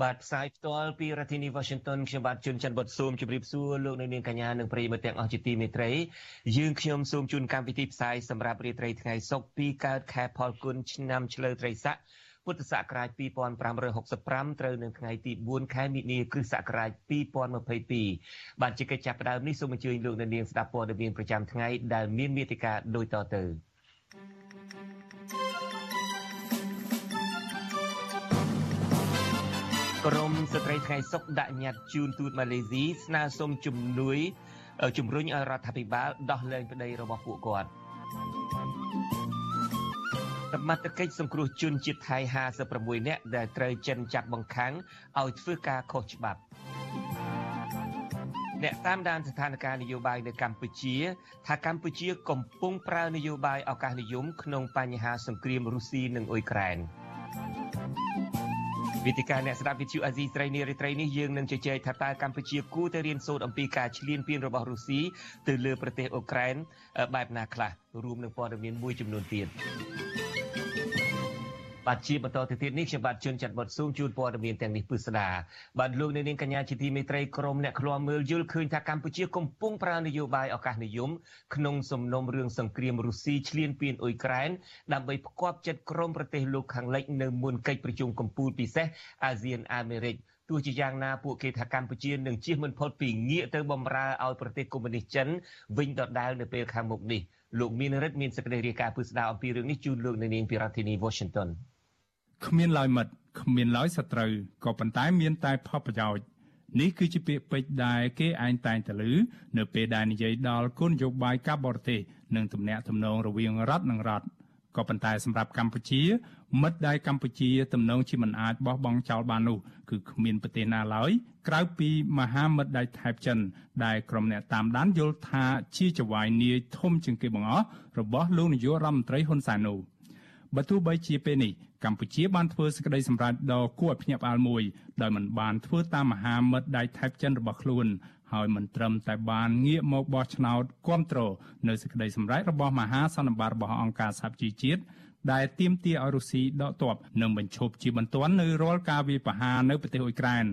បាទផ្សាយផ្ទាល់ពីរដ្ឋធានី Washington ខ្ញុំបាទជួនច័ន្ទបុតស៊ូមជម្រាបសួរលោកនៅនាងកញ្ញានិងប្រិយមិត្តទាំងអស់ជាទីមេត្រីយើងខ្ញុំសូមជូនកម្មវិធីផ្សាយសម្រាប់រាត្រីថ្ងៃសុក្រពីកើតខែផលគុណឆ្នាំឆ្លូវត្រីស័កពុទ្ធសករាជ2565ត្រូវនៅថ្ងៃទី4ខែមិនិនាគ្រិស្តសករាជ2022បាទជាកិច្ចចាប់ផ្ដើមនេះសូមអញ្ជើញលោកអ្នកនាងស្ដាប់ព័ត៌មានប្រចាំថ្ងៃដែលមានមេតិការដូចតទៅ ក្រមស្ត្រីថ្ងៃសុកដាក់ញត្តិជូនទូតម៉ាឡេស៊ីស្នើសុំជំនួយជំរុញឲ្យរដ្ឋាភិបាលដោះលែងប្តីរបស់ពួកគាត់សមត្ថកិច្ចសង្គ្រោះជនជាតិថៃ56នាក់ដែលត្រូវចិនចាប់បង្ខាំងឲ្យធ្វើការខុសច្បាប់អ្នកតាមដានស្ថានភាពនយោបាយនៅកម្ពុជា ថាកម្ពុជាកំពុងប្រើនយោបាយឱកាសនិយមក្នុងបញ្ហាសង្គ្រាមរុស្ស៊ីនិងអ៊ុយក្រែន វិទ្យការអ្នកស្ដាប់វិទ្យុអាស៊ីស្រីនារីត្រីនេះយើងនឹងជជែកថាតើកម្ពុជាគួរតែរៀនសូត្រអំពីការឈ្លានពានរបស់រុស្ស៊ីទៅលើប្រទេសអ៊ុក្រែនបែបណាខ្លះរួមនឹងព័ត៌មានមួយចំនួនទៀត បាទជាបន្តទៅទៀតនេះខ្ញុំបាទជួនចាត់បតស៊ូមជូនព័ត៌មានទាំងនេះពិស្ដាបាទលោកនាងកញ្ញាជាទីមេត្រីក្រមអ្នកឃ្លាំមើលយល់ឃើញថាកម្ពុជាកំពុងប្រើនយោបាយឱកាសនិយមក្នុងសំណុំរឿងសង្គ្រាមរុស្ស៊ីឈ្លានពានអ៊ុយក្រែនដើម្បីផ្គប់ចិត្តក្រមប្រទេសលោកខាងលិចនៅមុនកិច្ចប្រជុំកំពូលពិសេសអាស៊ានអាមេរិកទោះជាយ៉ាងណាពួកគេថាកម្ពុជានឹងជៀសមិនផុតពីងាកទៅបំរើឲ្យប្រទេសកុម្មុយនីសចិនវិញដដែលនៅពេលខាងមុខនេះលោកមានរិទ្ធមានសេចក្តីរាយការណ៍ពិស្ដារអំពីរឿងនេះជូនលោកនៅនាងពីរដ្ឋធានី Washington គ្មានឡើយមិត្តគ្មានឡើយសត្រូវក៏ប៉ុន្តែមានតែផលប្រយោជន៍នេះគឺជាពាក្យពេចន៍ដែលគេឯងតែងទៅលើនៅពេលដែលនិយាយដល់គុណយោបាយការបរទេសនិងទំនាក់ទំនងរវាងរដ្ឋនិងរដ្ឋក៏ប៉ុន្តែសម្រាប់កម្ពុជា មិត្តដែលកម្ពុជាទំនងជាមិនអាចបោះបង់ចោលបាននោះគឺគ្មានប្រទេសណាឡើយក្រៅពីមហាមិត្តដៃថៃចិន ដែលក្រុមអ្នកតាមដានយល់ថាជាចវាយនាយធំជាងគេបង្អស់របស់លោកនាយករដ្ឋមន្ត្រីហ៊ុនសែននោះបើទោះបីជាពេលនេះ កម្ពុជាបានធ្វើសេចក្តីសម្រេចដ៏គួរឲ្យភ្ញាក់ផ្អើលមួយដោយមិនបានធ្វើតាមមហាមិត្តដៃថៃចិនរបស់ខ្លួនហើយមិនត្រឹមតែបានងាកមកបោះឆ្នោតគ្រប់គ្រងនៅសេចក្តីសម្រេចរបស់មហាសន្និបាតរបស់អង្គការសហជីវជាតិដែលទាមទារឲ្យរុស្ស៊ីដកទ័ពនិងបញ្ឈប់ជាបន្ទាន់នៅរាល់ការវាយប្រហារនៅប្រទេសអ៊ុយក្រែន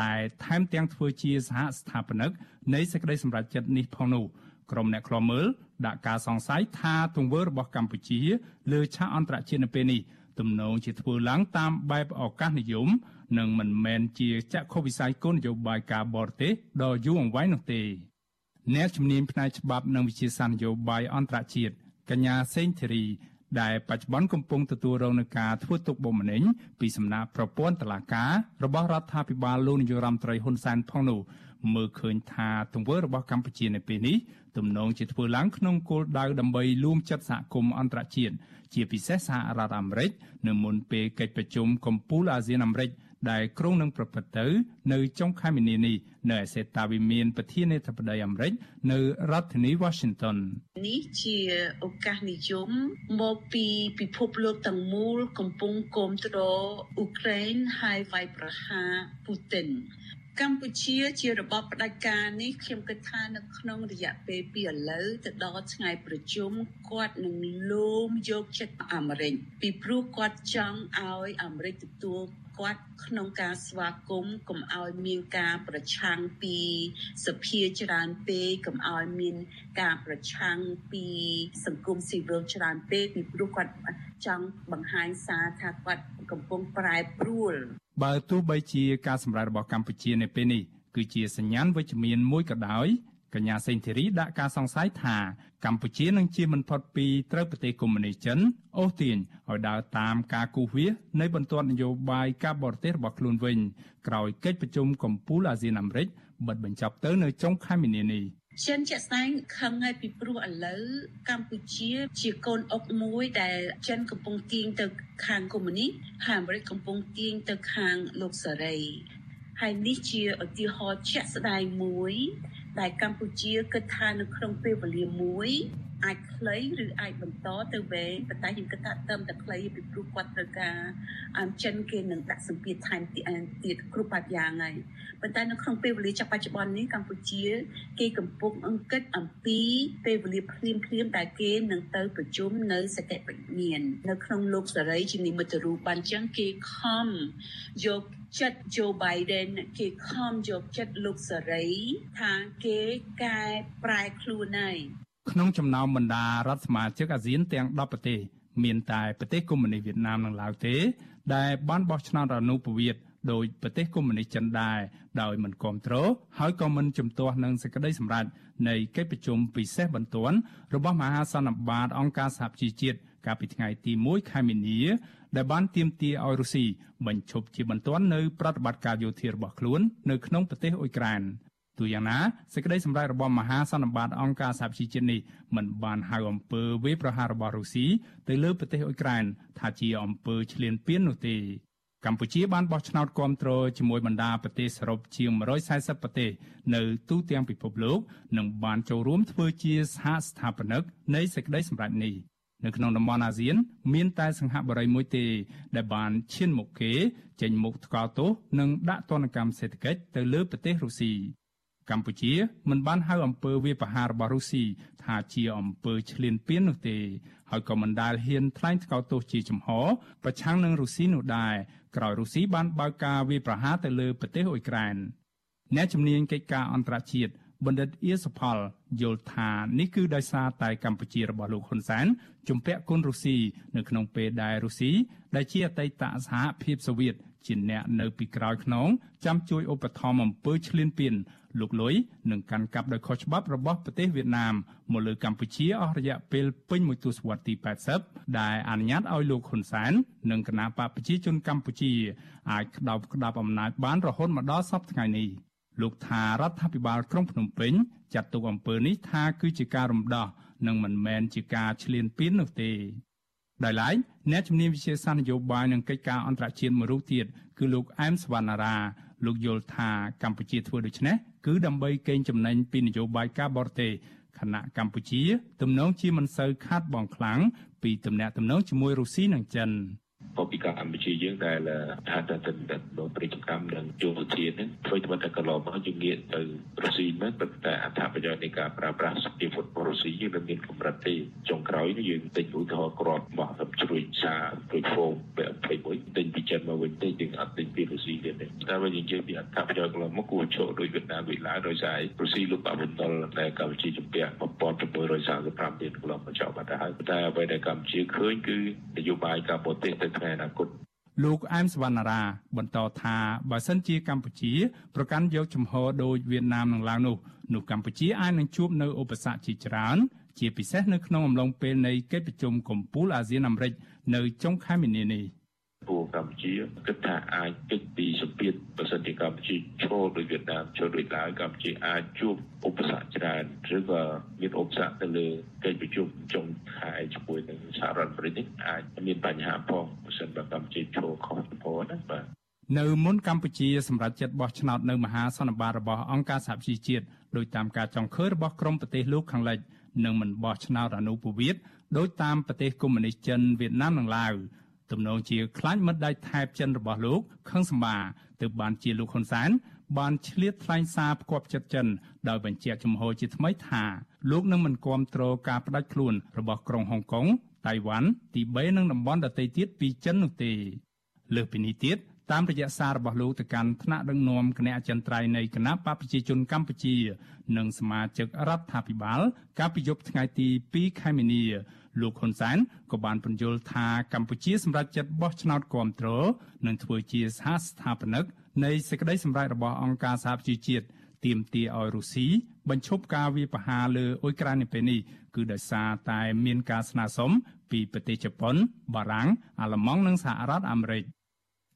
តែថែមទាំងធ្វើជាសហស្ថាបនិកនៃសេចក្តីសម្រេចចិត្តនេះផងនោះក្រុមអ្នកខ្លាំមើលដាក់ការសង្ស័យថាទង្វើរបស់កម្ពុជាលើឆាកអន្តរជាតិនៅពេលនេះ ទំនងជាធ្វើឡើងតាមបែបឱកាសនិយមនិងមិនមែនជាចក្ខុវិស័យគោលនយោបាយការបរទេសដ៏យូរអង្វែងនោះទេអ្នកជំនាញផ្នែកច្បាប់និងវិជាសាស្ត្រនយោបាយអន្តរជាតិកញ្ញាសេងធីរីដែលបច្ចុប្បន្នកំពុងទទួលរងនឹងការធ្វើទុកបុកម្នេញពីសំណាក់ប្រព័ន្ធតុលាការរបស់រដ្ឋាភិបាលលោកនាយរដ្ឋមន្ត្រីហ៊ុនសែនផងនោះ មើលឃើញថាទង្វើរបស់កម្ពុជានៅពេលនេះទំនងជាធ្វើឡើងក្នុងគោលដៅដើម្បីលួងចិត្តសហគមន៍អន្តរជាតិជាពិសេសសហរដ្ឋអាមេរិកនៅមុនពេលកិច្ចប្រជុំកំពូលអាស៊ានអាមេរិកដែលក្រុងនឹងប្រព្រឹត្តទៅ នៅចុងខែមីនានេះនៅឯសេតាវិមានប្រធានាធិបតីអាមេរិកនៅរដ្ឋធានី Washington នេះជាឱកាសនិយមមកពីពិភពលោកទាំងមូលកំពុងគាំទ្រអ៊ុក្រែនហើយវាយប្រហារពូទិន កម្ពុជាជារបបផ្ដាច់ការនេះខ្ញុំគិតថានៅក្នុងរយៈពេលពីឥឡូវទៅដល់ថ្ងៃប្រជុំគាត់នឹងលោមយកចិត្តអាមេរិកពីព្រោះគាត់ចង់ឲ្យអាមេរិកទទួលគាត់ក្នុងការស្វាគមន៍កុំឲ្យមានការប្រឆាំងពីសភាច្រើនពេកកុំឲ្យមានការប្រឆាំងពីសង្គមស៊ីវិលច្រើនពេកពីព្រោះគាត់ចង់បង្ហាញសារថាគាត់កំពុងប្រែប្រួល បើទោះបីជាការសម្រេចរបស់កម្ពុជានៅពេលនេះគឺជាសញ្ញាណវិជ្ជមានមួយក៏ដោយកញ្ញាសេងធីរីដាក់ការសង្ស័យថាកម្ពុជានឹងជាមិនផុតពីត្រូវប្រទេសកុម្មុយនីសចិនអូសទាញឲ្យដើរតាមការគូសវាសនៃបន្ទាត់នយោបាយការបរទេសរបស់ខ្លួនវិញក្រោយកិច្ចប្រជុំកំពូលអាស៊ានអាមេរិកបិទបញ្ចប់ទៅនៅចុងខែមីនានេះ ចិនជាក់ស្ដែងខឹងហើយពីព្រោះឥឡូវកម្ពុជា ជាកូនអុកមួយដែលចិនកំពុងទាញទៅខាងកុម្មុយនីសហើយអាមេរិកកំពុងទាញទៅខាងលោកសេរីហើយនេះជាឧទាហរណ៍ជាក់ស្ដែងមួយ ដែលកម្ពុជាគិតថានៅក្នុងពេលវេលាមួយ អាចខ្លីឬអាចបន្តទៅវែងប៉ុន្តែខ្ញុំគិតថាត្រឹមតែខ្លីពីព្រោះគាត់ត្រូវការអញ្ចឹងគេនឹងដាក់សម្ពាធថែមទៀតគ្រប់បែបយ៉ាងហើយប៉ុន្តែនៅក្នុងពេលវេលាចាប់បច្ចុប្បន្ននេះកម្ពុជា គេកំពុងអង្គិតអំពីពេលវេលាភ្លាមភ្លាមដែលគេនឹងទៅប្រជុំនៅសកលវិញ្ញាណនៅក្នុងលោកសេរីជានិមិត្តរូបបានចឹងគេខំយកចិត្ត Joe Biden គេខំយកចិត្តលោកសេរីថាគេកែប្រែខ្លួនហើយ ក្នុងចំណោមបណ្ដារដ្ឋសមាជិកអាស៊ានទាំង10ប្រទេសមានតែប្រទេសកុម្មុយនីសវៀតណាមនិងឡាវទេ ដែលបានបោះឆ្នោតអនុប្រវត្តិដោយប្រទេសកុម្មុយនីសចិនដែរដោយមិនគ្រប់គ្រងហើយក៏មិនជំទាស់នឹងសេចក្តីសម្រេចនៃកិច្ចប្រជុំពិសេសបន្ទាន់របស់មហាសន្និបាតអង្គការសហប្រជាជាតិកាលពីថ្ងៃទី1ខែមីនាដែលបានទាមទារឲ្យរុស្ស៊ីបញ្ឈប់ជាបន្ទាន់នៅប្រតិបត្តិការយោធារបស់ខ្លួននៅក្នុងប្រទេសអ៊ុយក្រែន ទូយ៉ាងណាសេចក្តីសម្រេចរបស់មហាសន្និបាតអង្គការសហប្រជាជាតិនេះមិនបានហៅអំពើវាយប្រហាររបស់រុស្ស៊ីទៅលើប្រទេសអ៊ុយក្រែនថាជាអំពើឈ្លានពាននោះទេកម្ពុជាបានបោះឆ្នោតគាំទ្រជាមួយបណ្ដាប្រទេសសរុបជាង140ប្រទេសនៅទូទាំងពិភពលោកនិងបានចូលរួមធ្វើជាសហស្ថាបនិកនៃសេចក្តីសម្រេចនេះនៅក្នុងតំបន់អាស៊ាន មានតែសង្ហបុរីមួយទេ ដែលបានឈានមុខគេចេញមុខថ្កោលទោសនិងដាក់ទណ្ឌកម្មសេដ្ឋកិច្ចទៅលើប្រទេសរុស្ស៊ី កម្ពុជាមិនបានហៅអំពើវាប្រហាររបស់រុស្ស៊ីថាជាអំពើឈ្លានពាននោះទេហើយក៏មិនដែលហ៊ានថ្លែងថ្កោលទោសជាចំហប្រឆាំងនឹងរុស្ស៊ីនោះដែរក្រោយរុស្ស៊ីបានបើកការវាយប្រហារទៅលើប្រទេសអ៊ុយក្រែនអ្នកជំនាញកិច្ចការអន្តរជាតិបណ្ឌិតអៀសផលយល់ថានេះគឺដោយសារតែកម្ពុជារបស់លោកហ៊ុនសែនជំពាក់គុណរុស្ស៊ីនៅក្នុងពេលដែលរុស្ស៊ីដែលជាអតីតសហភាពសូវៀតជាអ្នកនៅពីក្រោយខ្នងចាំជួយឧបត្ថម្ភអំពើឈ្លានពាន លោកលុយនឹងកាន់កាប់ដោយខុសច្បាប់របស់ប្រទេសវៀតណាមមកលើកម្ពុជាអស់រយៈពេលពេញមួយទសវត្សរ៍ទី80ដែលអនុញ្ញាតឲ្យលោកហ៊ុនសែននិងគណៈបកប្រជាជនកម្ពុជាអាចក្តោបក្តាប់អំណាចបានរហូតមកដល់សពថ្ងៃនេះលោកថារដ្ឋាភិបាលក្រុងភ្នំពេញចាត់ទុកអំពើនេះថាគឺជាការរំដោះនិងមិនមែនជាការឈ្លានពាននោះទេដោយឡែកអ្នកជំនាញវិទ្យាសាស្ត្រនយោបាយនិងកិច្ចការអន្តរជាតិមួយរូបទៀតគឺលោកអែមសវណ្ណារាលោកយល់ថាកម្ពុជាធ្វើដូច្នេះ គឺដើម្បីកេងចំណេញពីនយោបាយការបរទេសខណៈកម្ពុជាទំនងជាមិនសូវខាត់បងខ្លាំងពីទំនាក់ទំនងជាមួយរុស្ស៊ីនិងចិន។ បបិកម្ពុជាយើងដែលថាតែទៅដល់ប្រតិកម្មនិងយោធានេះធ្វើទៅតែកន្លងមកយើងងាកទៅរុស្ស៊ីមែនប៉ុន្តែអត្ថប្រយោជន៍នៃការប្រើប្រាស់សក្តិពុតរុស្ស៊ីយើងមិនមានកម្រិតទេចុងក្រោយនេះយើងទិញឧទាហរណ៍ក្របមកសម្ជ្រួយសាដូចហ្វូម21ទិញពីចិនមកវិញទេយើងអត់ទិញពីរុស្ស៊ីទេតែវិញយើងនិយាយពីអត្ថប្រយោជន៍កន្លងមកគួរឈរដោយវៀតណាមវិញឡើយដោយសាររុស្ស៊ីលោកបាបន្ទល់តែកម្ពុជាជំពាក់1735ទៀតកន្លងមកចោលបាត់ទៅហើយតែអ្វីដែលកម្ពុជាឃើញគឺនយោបាយការបរទេសទៅថ្ងៃអនាគតលោកអែមសវណ្ណារា បន្តថាបើសិនជាកម្ពុជា ប្រកាន់យកជំហរដោយវៀតណាមនិងឡាវនោះនោះកម្ពុជាអាចនឹងជួបនៅឧបសគ្គជាច្រើន ជាពិសេសនៅក្នុងអំឡុងពេលនៃកិច្ចប្រជុំកំពូលអាស៊ានអាមេរិកនៅចុងខែមីនានេះ។ ពួកកម្ពុជាគិតថាអាចគេចពីសម្ពាធប្រសិទ្ធិកម្ពុជាឈរដោយវៀតណាមឈរដោយឡាវកម្ពុជាអាចជួបឧបសគ្គច្រើនឬក៏មានឧបសគ្គទៅលើកិច្ចប្រជុំចុងខែជាមួយនឹងសហរដ្ឋអាមេរិកនេះអាចមានបញ្ហាផងប្រសិនបើកម្ពុជាឈរខុសចំហណាបាទនៅមុនកម្ពុជាសម្រាប់ចិត្តបោះឆ្នោតនៅមហាសន្និបាតរបស់អង្គការសហជីវជាតិដោយតាមការចង់ឃើញរបស់ក្រមប្រទេសលោកខាងលិចនឹងមិនបោះឆ្នោតអនុប្រវត្តិដោយតាមប្រទេសកុម្មុយនីសចិនវៀតណាមនិងឡាវ ទំនងជាខ្លាញ់មិត្តដៃថែបចិនរបស់លោកខឹងសម្បាទើបបានជាលោកហ៊ុនសែនបានឆ្លៀតថ្លែងសារផ្គាប់ចិត្តចិនដោយបញ្ជាក់ជំហរជាថ្មីថាលោកនឹងមិនគាំទ្រការផ្ដាច់ខ្លួនរបស់ក្រុងហុងកុងតៃវ៉ាន់ទីបេនិងតំបន់ដទៃទៀតពីចិននោះទេលើសពីនេះទៀតតាមរយៈសាររបស់លោកទៅកាន់ថ្នាក់ដឹកនាំគណៈអចិន្ត្រៃយ៍នៃគណៈបកប្រជាជនកម្ពុជា និងសមាជិករដ្ឋាភិបាល កាលពីយប់ថ្ងៃទី2ខែមីនា លោកហ៊ុនសែនក៏បានពន្យល់ថាកម្ពុជាសម្រេចចិត្តបោះឆ្នោតគាំទ្រនិងធ្វើជាសហស្ថាបនិកនៃសេចក្តីសម្រេចរបស់អង្គការសហប្រជាជាតិទាមទារឲ្យរុស្ស៊ីបញ្ឈប់ការវាយប្រហារលើអ៊ុយក្រែននៅពេលនេះគឺដោយសារតែមានការស្នើសុំពីប្រទេសជប៉ុន បារាំងអាល្លឺម៉ង់និងសហរដ្ឋអាមេរិក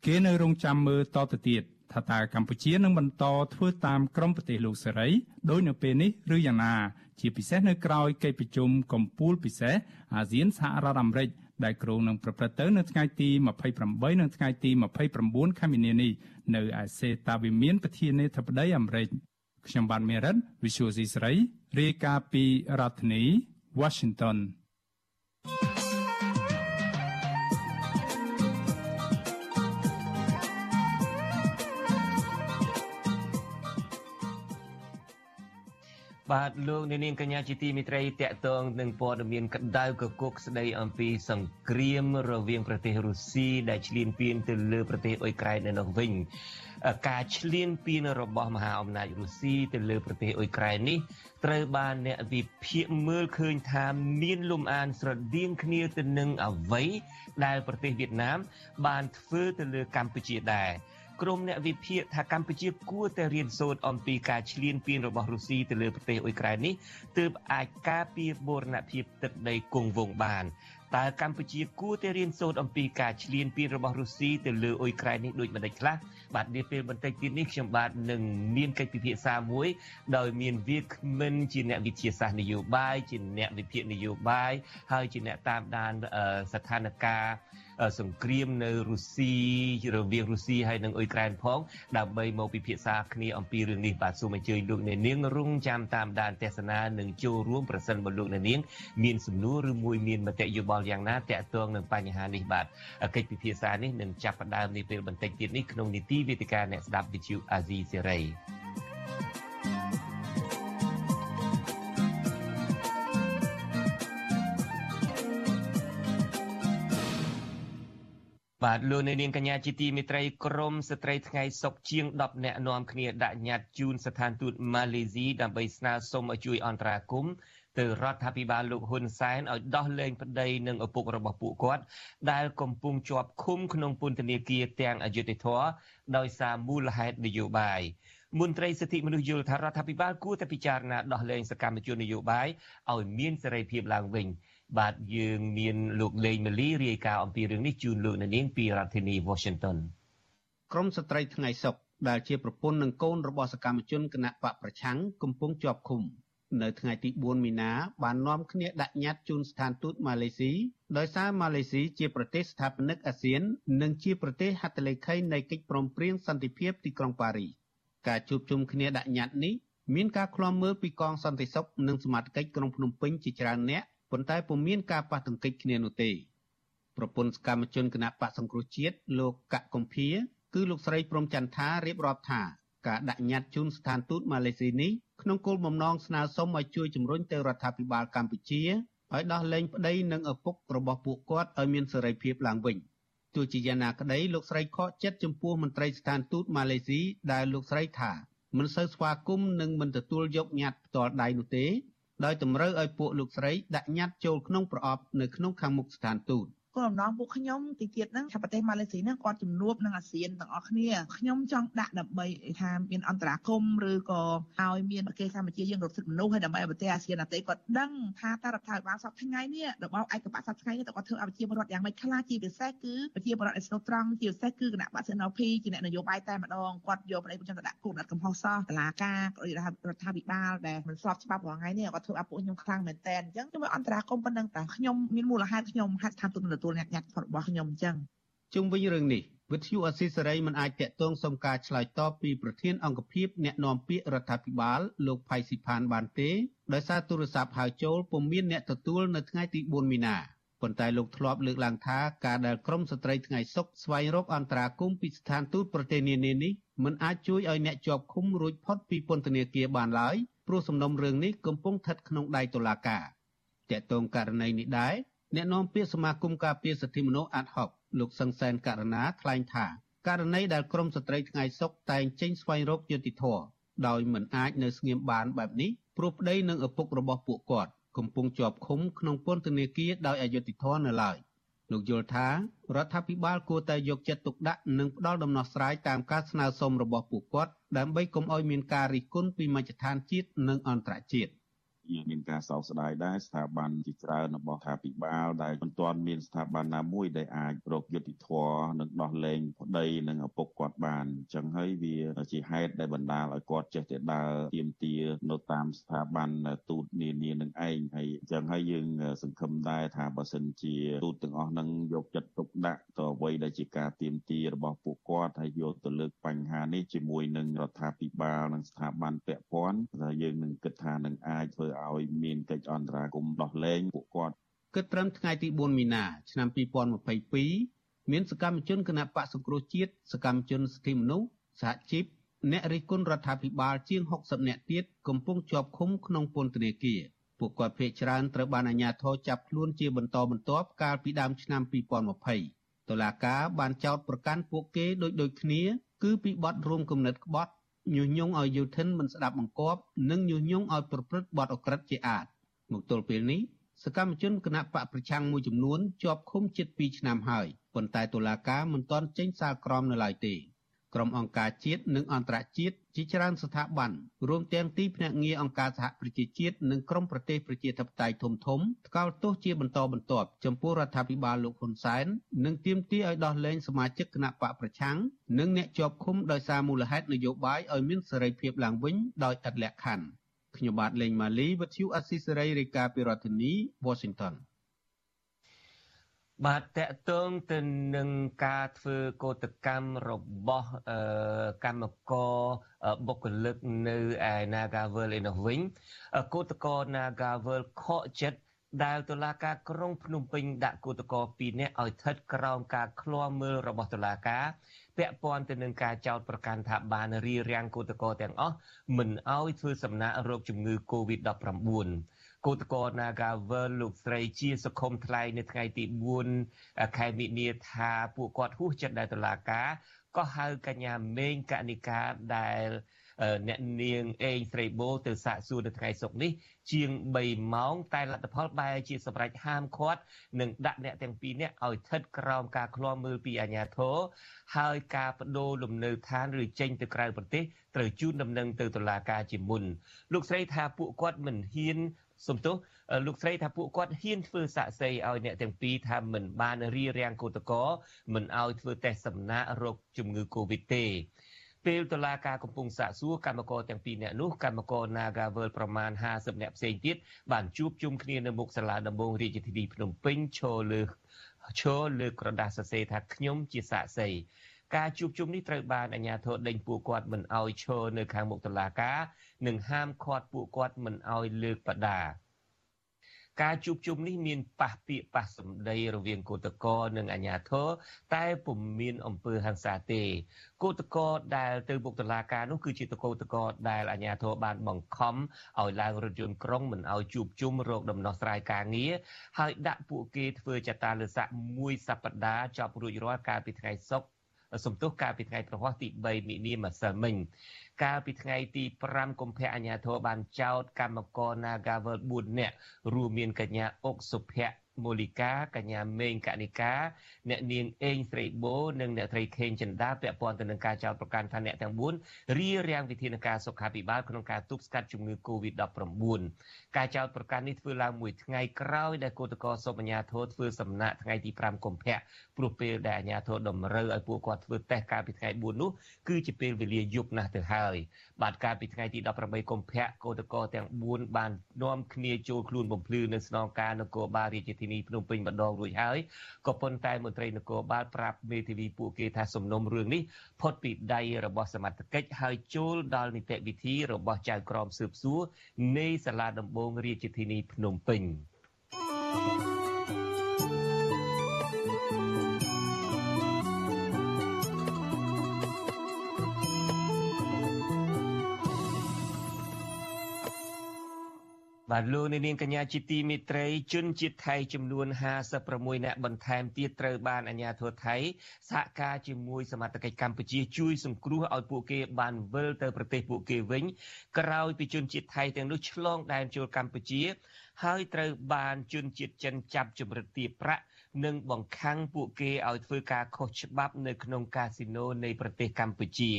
គេនៅរងចាំមើលតទៅទៀតថាតើកម្ពុជានឹងបន្តធ្វើតាមក្រមប្រទេសលោកសេរីដោយនៅពេលនេះឬយ៉ាងណា ជាពិសេសនៅក្រៅកិច្ចប្រជុំកំពូលពិសេសអាស៊ានសហរដ្ឋអាមេរិកដែលគ្រងនឹងប្រព្រឹត្តទៅនៅថ្ងៃទី28និងថ្ងៃទី29ខែមីនានេះនៅឯសេតាវិមានប្រធានាធិបតីអាមេរិកខ្ញុំបានមេរិត Visual C ស្រីរាយការណ៍ពីរដ្ឋធានី Washington បាទលោកនាងកញ្ញាជាទីមេត្រីតកតងនឹងព័ត៌មានក្តៅកគុកស្ដីអំពីសង្គ្រាមរវាងប្រទេសរុស្ស៊ីដែលឈ្លានពានទៅលើប្រទេសអ៊ុយក្រែននៅនោះវិញការឈ្លានពានរបស់មហាអំណាចរុស្ស៊ីទៅលើប្រទេសអ៊ុយក្រែននេះត្រូវបានអ្នកវិភាគមើលឃើញថាមានលំអានស្រដៀងគ្នាទៅនឹងអ្វីដែលប្រទេសវៀតណាមបានធ្វើទៅលើកម្ពុជាដែរ ក្រុមអ្នកវិភាគថាកម្ពុជាគួរតែរៀនសូត្រអំពីការឈ្លានពានរបស់រុស្ស៊ីទៅលើប្រទេសអ៊ុយក្រែននេះទើបអាចការពារបូរណភាពទឹកដីគង់វង្សបានតើកម្ពុជាគួរតែរៀនសូត្រអំពីការឈ្លានពានរបស់រុស្ស៊ីទៅលើអ៊ុយក្រែននេះដូចម្តេចខ្លះបាទនាពេលបន្តិចទៀតនេះខ្ញុំបាទនឹងមានកិច្ចពិភាក្សាមួយ ដោយមានវាគ្មិនជាអ្នកវិទ្យាសាស្ត្រនយោបាយជាអ្នកវិភាគនយោបាយហើយជាអ្នកតាមដានស្ថានភាព សង្គ្រាមនៅរុស្ស៊ីរវាងរុស្ស៊ីហើយនិងអ៊ុយក្រែនផងដើម្បីមកពិភាក្សាគ្នាអំពីរឿងនេះបាទសូមអញ្ជើញលោកអ្នកនាងរងចាំតាមដានទស្សនានិងចូលរួមប្រសិនបើលោកអ្នកនាងមានសំណួរឬមួយមានមតិយោបល់យ៉ាងណាតាក់ទងនឹងបញ្ហានេះបាទកិច្ចពិភាក្សានេះនឹងចាប់ផ្ដើមនាពេលបន្តិចទៀតនេះក្នុងនីតិវេទិកាអ្នកស្ដាប់វិទ្យុអាស៊ីសេរី បាទលោកនាងកញ្ញាជាទីមេត្រីក្រមស្ត្រីថ្ងៃសុកជាង10នាក់នាំគ្នាដាក់ញត្តិជូនស្ថានទូតម៉ាឡេស៊ីដើម្បីស្នើសុំឲ្យជួយអន្តរាគមន៍ទៅរដ្ឋាភិបាលលោកហ៊ុនសែនឲ្យដោះលែងប្តីនិងឪពុករបស់ពួកគាត់ ដែលកំពុងជាប់ឃុំក្នុងពន្ធនាគារទាំងអយុធធរដោយសារមូលហេតុនយោបាយមន្ត្រីសិទ្ធិមនុស្សយល់ថារដ្ឋាភិបាលគួរតែពិចារណាដោះលែងសកម្មជននយោបាយឲ្យមានសេរីភាពឡើងវិញ បាទយើងមានលោកលេងម៉ាលីរាយការណ៍អំពីរឿងនេះជូនលោកនាងពីរដ្ឋធានី Washington ក្រមស្ត្រីថ្ងៃសុកដែលជាប្រពន្ធនិងកូនរបស់សកម្មជនគណៈបកប្រឆាំងកំពុងជាប់ឃុំនៅថ្ងៃទី4មីនាបាននាំគ្នាដាក់ញត្តិជូនស្ថានទូតម៉ាឡេស៊ីដោយសារម៉ាឡេស៊ីជាប្រទេសស្ថាបនិកអាស៊ាន និងជាប្រទេសហត្ថលេខីនៃកិច្ចព្រមព្រៀងសន្តិភាពទីក្រុងប៉ារីសការជួបជុំគ្នាដាក់ញត្តិនេះមានការឃ្លាំមើលពីកងសន្តិសុខនិងសមាជិកក្រុងភ្នំពេញជាច្រើនអ្នក ប៉ុន្តែពុំមានការប៉ះទង្គិចគ្នានោះទេប្រពន្ធសកម្មជនគណៈបកសង្គ្រោះជាតិលោកកកកំភាគឺលោកស្រីព្រំចន្ទថារៀបរាប់ថាការដាក់ញត្តិជូនស្ថានទូតម៉ាឡេស៊ីនេះក្នុងគោលបំណងស្នើសុំឲ្យជួយជំរុញទៅរដ្ឋាភិបាលកម្ពុជាឲ្យដោះលែងប្តីនិងឪពុករបស់ពួកគាត់ឲ្យមានសេរីភាពឡើងវិញទោះជាយ៉ាងណាក្តីលោកស្រីខកចិត្តចំពោះមន្ត្រីស្ថានទូតម៉ាឡេស៊ីដែលលោកស្រីថាមិនសូវស្វាគមន៍និងមិនទទួលយកញត្តិផ្ទាល់ដៃនោះទេ ដោយតម្រូវឲ្យពួកលោកស្រីដាក់ញត្តិចូលក្នុងប្រអប់នៅក្នុងខាងមុខស្ថានទូត គោលបំណងពួកខ្ញុំទីទៀតហ្នឹងថាប្រទេសម៉ាឡេស៊ីហ្នឹងគាត់ជំនួបនឹងអាស៊ានទាំងអស់គ្នាខ្ញុំចង់ដាក់ដើម្បីថាមានអន្តរាគមឬក៏ឲ្យមានប្រទេសកម្ពុជាយើងរត់សិទ្ធិមនុស្សហើយដើម្បីឲ្យប្រទេសអាស៊ានអាតេគាត់ដឹងថាតើរដ្ឋាភិបាលសពថ្ងៃនេះរបបឯកបៈសពថ្ងៃនេះតើគាត់ធ្វើឲ្យប្រជាពលរដ្ឋយ៉ាងម៉េចខ្លះជាពិសេសគឺប្រជាពលរដ្ឋអេស្នូត្រង់ជាពិសេសគឺគណៈបក្ស NLP ជាអ្នកនយោបាយតែម្ដងគាត់យកប្រទេសប្រជាជនទៅដាក់គុកដាក់កំហុសសោះតឡាការរដ្ឋាភិបាលដែលមិនស្របច្បាប់រាល់ថ្ងៃនេះគាត់ធ្វើឲ្យពួកខ្ញុំខ្លាំងមែនតើអញ្ចឹងខ្ញុំអន្តរាគមប៉ុណ្ណឹងតើខ្ញុំមានមូលហេតុខ្ញុំហាត់ស្ថានទូតទទួលអ្នកញត្តិរបស់ខ្ញុំអញ្ចឹងជុំវិញរឿងនេះវិទ្យុអស៊ីសេរីមិនអាចតាក់ទងសុំការឆ្លើយតបពីប្រធានអង្គភិបអ្នកណែនាំពាក្យរដ្ឋាភិបាលលោកផៃស៊ីផានបានទេដោយសារទូរស័ព្ទហៅចូលពុំមានអ្នកទទួលនៅថ្ងៃទី4មីនាប៉ុន្តែលោកធ្លាប់លើកឡើងថាការដែលក្រមស្ត្រីថ្ងៃសុកស្វែងរកអន្តរាគមពីស្ថានទូតប្រទេសនានានេះមិនអាចជួយឲ្យអ្នកជាប់ឃុំរួចផុតពីពន្ធនាគារបានឡើយព្រោះសំណុំរឿងនេះកំពុងស្ថិតក្នុងដៃតុលាការតាក់ទងករណីនេះដែរ អ្នកនាំពាក្យសមាគមការពារសិទ្ធិមនុស្សអាត់ហុកលោកសង្សានករណាថ្លែងថាករណីដែលក្រមស្ត្រីថ្ងៃសុកតែងចេញស្វែងរកយុត្តិធម៌ដោយមិនអាចនៅស្ងៀមបានបែបនេះព្រោះប្តីនិងឪពុករបស់ពួកគាត់កំពុងជាប់ឃុំក្នុងពន្ធនាគារដោយអយុត្តិធម៌នៅឡើយលោកយល់ថារដ្ឋាភិបាលគួរតែយកចិត្តទុកដាក់និងផ្ដល់ដំណោះស្រាយតាមការស្នើសុំរបស់ពួកគាត់ដើម្បីកុំឲ្យមានការរិះគន់ពីមជ្ឈដ្ឋានជាតិនិងអន្តរជាតិយើង មានការសោកស្ដាយដែរស្ថាប័នជាច្រើនរបស់ថាពិបាលដែលមិនទាន់មានស្ថាប័នណាមួយដែលអាចរកយុត្តិធម៌និងដោះលែងប្តីនិងឪពុកគាត់បានអញ្ចឹងហើយវាជាហេតុដែលបណ្ដាលឲ្យគាត់ចេះតែដើរទៀមទានៅតាមស្ថាប័នទូតនានានឹងឯងហើយអញ្ចឹងហើយយើងសង្ឃឹមដែរថាបើសិនជាទូតទាំងអស់នឹងយកចិត្តទុក ដាក់ទៅអ្វីដែលជាការទៀមទារបស់ពួកគាត់ហើយយកទៅលើកបញ្ហានេះជាមួយនឹងរដ្ឋាភិបាលនិងស្ថាប័នពាក់ព័ន្ធដែលយើងនឹងគិតថានឹងអាចធ្វើឲ្យមានកិច្ចអន្តរាគមន៍ដោះលែងពួកគាត់គិតត្រឹមថ្ងៃទី4មីនាឆ្នាំ2022មានសកម្មជនគណៈបកសង្គ្រោះជាតិសកម្មជនសិទ្ធិមនុស្សសហជីពអ្នករិះគន់រដ្ឋាភិបាលជាង60នាក់ទៀតកំពុងជាប់ឃុំក្នុងពន្ធនាគារ ពួកគាត់ភ័យច្រើនត្រូវបានអាជ្ញាធរចាប់ខ្លួនជាបន្តបន្ទាប់កាលពីដើមឆ្នាំ2020តុលាការបានចោទប្រកាន់ពួកគេដូចដូចគ្នា គឺពីបទរួមគំនិតក្បត់ញុះញង់ឲ្យយុធិនមិនស្ដាប់បង្គាប់និងញុះញង់ឲ្យប្រព្រឹត្តបទអក្រិតជាអាតមកទល់ពេលនេះសកម្មជនគណៈបកប្រឆាំងមួយចំនួនជាប់ឃុំជិត2ឆ្នាំហើយប៉ុន្តែតុលាការមិនទាន់ចេញសាលក្រមនៅឡើយទេក្រុមអង្គការជាតិនិងអន្តរជាតិ ជាច្រើនស្ថាប័នរួមទាំងទីភ្នាក់ងារអង្គការសហប្រជាជាតិនិងក្រុមប្រទេសប្រជាធិបតេយ្យធំធំថ្កោលទោសជាបន្តបន្ទាប់ចំពោះរដ្ឋាភិបាលលោកហ៊ុនសែននិងទាមទារឲ្យដោះលែងសមាជិកគណៈបកប្រឆាំងនិងអ្នកជាប់ឃុំដោយសារមូលហេតុនយោបាយឲ្យមានសេរីភាពឡើងវិញដោយឥតលក្ខខណ្ឌខ្ញុំបាទលេងម៉ាលីវិទ្យុអស៊ីសេរីរាយការណ៍ពីរដ្ឋធានី Washington បាទតកតងទៅនឹងការធ្វើកោតកម្មរបស់កម្មករបុគ្គលិកនៅឯ Nagavel ឯនោះវិញកោតករ Nagavel ខកចិត្តដែលតុលាការក្រុងភ្នំពេញដាក់គឧតកោ2នាក់ឲ្យស្ថិតក្រោមការឃ្លាំមើលរបស់តុលាការពាក់ព័ន្ធទៅនឹងការចោទប្រកាន់ថាបានរៀបរៀងគឧតកោទាំងអស់មិនឲ្យធ្វើសំណាក់រោគជំងឺ Covid-19 គឧតកោ Nagavel លោកស្រីជាសុខុមថ្លែងនៅថ្ងៃទី4ខែមិនិនាថាពួកគាត់ហួសចិត្តដែលតុលាការក៏ហៅកញ្ញាមេងកនិកាដែលអ្នកនាងអេងស្រីបូទៅសាកសួរនៅថ្ងៃសុក្រនេះជាង3ម៉ោងតែលទ្ធផលបែរជាសម្រេចហាមឃាត់និងដាក់អ្នកទាំងពីរនាក់ឲ្យស្ថិតក្រោមការឃ្លាំមើលពីអាជ្ញាធរហើយការបដូរលំនៅឋានឬចេញទៅក្រៅប្រទេសត្រូវជូនដំណឹងទៅតុលាការជាមុនលោកស្រីថាពួកគាត់មិនហ៊ាន សំទោសលោកស្រីថាពួកគាត់ហ៊ានធ្វើសាក់សីឲ្យអ្នកទាំងពីរថាមិនបានរៀបរៀងកោតកោមិនឲ្យធ្វើតេស្តសំណាក់រោគជំងឺ Covid ទេពេលតុលាការកំពុងសាកសួរកម្មករទាំងពីរនាក់នោះកម្មករ Nagavel ប្រមាណ50នាក់ផ្សេងទៀតបានជួបជុំគ្នានៅមុខសាលាដំបងរាជធានីភ្នំពេញឈរលើឈរលើក្រដាសសរសេរថាខ្ញុំជាសាក្សី ការជួបជុំនេះត្រូវបានអាជ្ញាធរដេញពួកគាត់មិនឲ្យឈរនៅខាងមុខតុលាការនិងហាមឃាត់ពួកគាត់មិនឲ្យលើកបដាការជួបជុំនេះមានប៉ះពាក្យប៉ះសម្ដីរវាងគឧតកោនិងអាជ្ញាធរតែពុំមានអំពើហិង្សាទេគឧតកោដែលទៅបុកតឡាការនោះគឺជាតកោតកោដែលអាជ្ញាធរបានបង្ខំឲ្យឡើងរថយន្តក្រុងមិនឲ្យជួបជុំរោគដំណោះស្រាយការងារហើយដាក់ពួកគេធ្វើចតាលិស័កមួយសប្តាហ៍ចប់រួចរាល់កាលពីថ្ងៃសុក្រ សំទុះកាលពីថ្ងៃប្រហ័សទី3មិនិនាម្សិលមិញកាលពីថ្ងៃទី5កុម្ភៈអាជ្ញាធរបានចោទកម្មករ Nagavel 4នាក់រួមមានកញ្ញាអុកសុភ័ក្រ មូលីកាកញ្ញាមេងកនិកាអ្នកនាងអេងស្រីបូនិងអ្នកត្រីខេងចិន្តាពាក់ព័ន្ធទៅនឹងការចោទប្រកាន់ថាអ្នកទាំង4រៀបរៀងវិធានការសុខាភិបាលក្នុងការទប់ស្កាត់ជំងឺ Covid-19 ការចោទប្រកាន់នេះធ្វើឡើងមួយថ្ងៃក្រោយដែលគឧតកោសុបញ្ញាធរធ្វើសំណាក់ថ្ងៃទី5កុម្ភៈព្រោះពេលដែលអាជ្ញាធរតម្រូវឲ្យពួកគាត់ធ្វើតេស្តកាលពីថ្ងៃ4នោះគឺជាពេលវេលាយប់ណាស់ទៅហើយបាទកាលពីថ្ងៃទី18កុម្ភៈគឧតកោទាំង4បាននាំគ្នាចូលខ្លួនបំភ្លឺនៅស្នងការនគរបាលរាជធានីភ្នំពេញម្ដងរួចហើយក៏ប៉ុន្តែមន្ត្រីនគរបាលប្រាប់មេធាវីពួកគេថាសំណុំរឿងនេះផុតពីដៃរបស់សមត្ថកិច្ចហើយចូលដល់នីតិវិធីរបស់ចៅក្រមស៊ើបសួរនៃសាលាដំបងរាជធានីភ្នំពេញ thank you បាទលោកនាងកញ្ញាជាទីមេត្រីជនជាតិថៃចំនួន56នាក់បន្ថែមទៀតត្រូវបានអាជ្ញាធរថៃសហការជាមួយសមត្ថកិច្ចកម្ពុជាជួយសង្គ្រោះឲ្យពួកគេបានវិលទៅប្រទេសពួកគេវិញក្រោយពីជនជាតិថៃទាំងនោះឆ្លងដែនចូលកម្ពុជា ហើយត្រូវបានជនជាតិចិនចាប់ជំរិតទារប្រាក់ និងបង្ខាំងពួកគេឲ្យធ្វើការខុសច្បាប់នៅក្នុងកាស៊ីណូនៃប្រទេសកម្ពុជា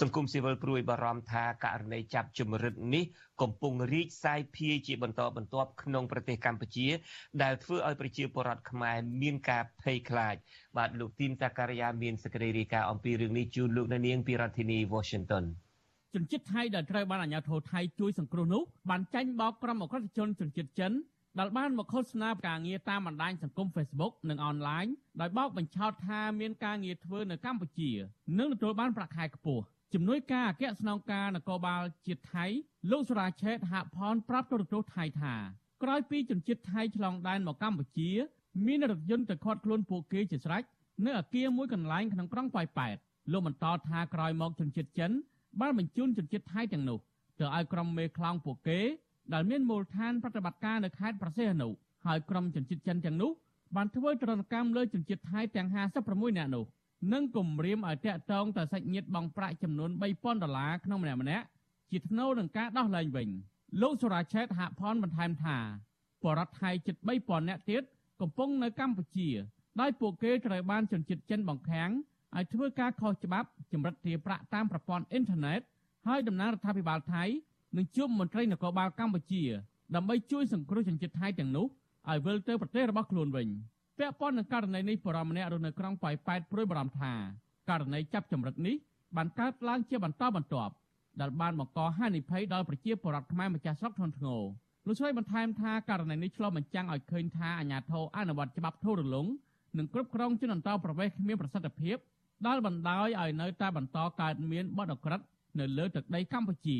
សង្គមស៊ីវិលព្រួយបារម្ភថាករណីចាប់ជំរិតនេះកំពុងរីកសាយភាយជាបន្តបន្ទាប់ក្នុងប្រទេសកម្ពុជា ដែលធ្វើឲ្យប្រជាពលរដ្ឋខ្មែរមានការភ័យខ្លាច បាទលោកទីនសាការីយ៉ាមានសេចក្តីរាយការណ៍អំពីរឿងនេះជូនលោកនាងពីរដ្ឋធានី Washington ជនជាតិថៃដែលត្រូវបានអាជ្ញាធរថៃជួយសង្គ្រោះនោះបានចាញ់បោកក្រុមអក្រិតជនជនជាតិចិន ដែលបានមកឃោសនាការងារតាមបណ្ដាញសង្គម Facebook និងអនឡាញដោយបោកបញ្ឆោតថាមានការងារធ្វើនៅកម្ពុជានិងទទួលបានប្រាក់ខែខ្ពស់ជំនួយការអគ្គស្នងការនគរបាលជាតិថៃលោកសុរាឆេតហាក់ផនប្រាប់ទូរទស្សន៍ថៃថាក្រោយពីជនជាតិថៃឆ្លងដែនមកកម្ពុជា មានរថយន្តទៅខាត់ខ្លួនពួកគេជាស្រេចនៅអគារមួយកន្លែងក្នុងក្រុងប៉ោយប៉ែតលោកបន្តថាក្រោយមកជនជាតិចិនបានបញ្ជូនជនជាតិថៃទាំងនោះទៅឲ្យក្រុមមេខ្លោងពួកគេ ដែលមានមូលដ្ឋានប្រតិបត្តិការនៅខេត្តប្រសេះអនុហើយក្រុមជនជាតិចិនទាំងនោះបានធ្វើទរណកម្មលើជនជាតិថៃទាំង56នាក់នោះនិងគំរាមឲ្យតាក់ទងទៅសាច់ញាតិបង់ប្រាក់ចំនួន3000ដុល្លារក្នុងម្នាក់ម្នាក់ជាថ្នូរនឹងការដោះលែងវិញលោកសុរាឆេតហាក់ផនបន្ថែមថាបរដ្ឋថៃជិត3000នាក់ទៀតកំពុងនៅកម្ពុជាដោយពួកគេត្រូវបានជនជាតិចិនបង្ខាំងឲ្យធ្វើការខុសច្បាប់ចម្រិតទារប្រាក់តាមប្រព័ន្ធអ៊ីនធឺណិតហើយតំណាងរដ្ឋាភិបាលថៃ នឹងជួបមន្ត្រីនគរបាលកម្ពុជាដើម្បីជួយសង្គ្រោះជនជាតិថៃទាំងនោះឲ្យវិលទៅប្រទេសរបស់ខ្លួនវិញពាក់ព័ន្ធនឹងករណីនេះបរិមម្នាក់រស់នៅក្រុងប៉ោយប៉ែតព្រួយបារម្ភថាករណីចាប់ចម្រិតនេះបានកើតឡើងជាបន្តបន្ទាប់ដែលបានបង្កហានិភ័យដល់ប្រជាពលរដ្ឋខ្មែរម្ចាស់ស្រុកធ្ងន់ធ្ងរលោកឆ្លៃបន្ថែមថាករណីនេះឆ្លុះបញ្ចាំងឲ្យឃើញថាអាញាធរអនុវត្តច្បាប់ធូររលុងនិងគ្រប់គ្រងជនអន្តោប្រវេសន៍គ្មានប្រសិទ្ធភាពដែលបណ្ដោយឲ្យនៅតែបន្តកើតមានបទអក្រិតនៅលើទឹកដីកម្ពុជា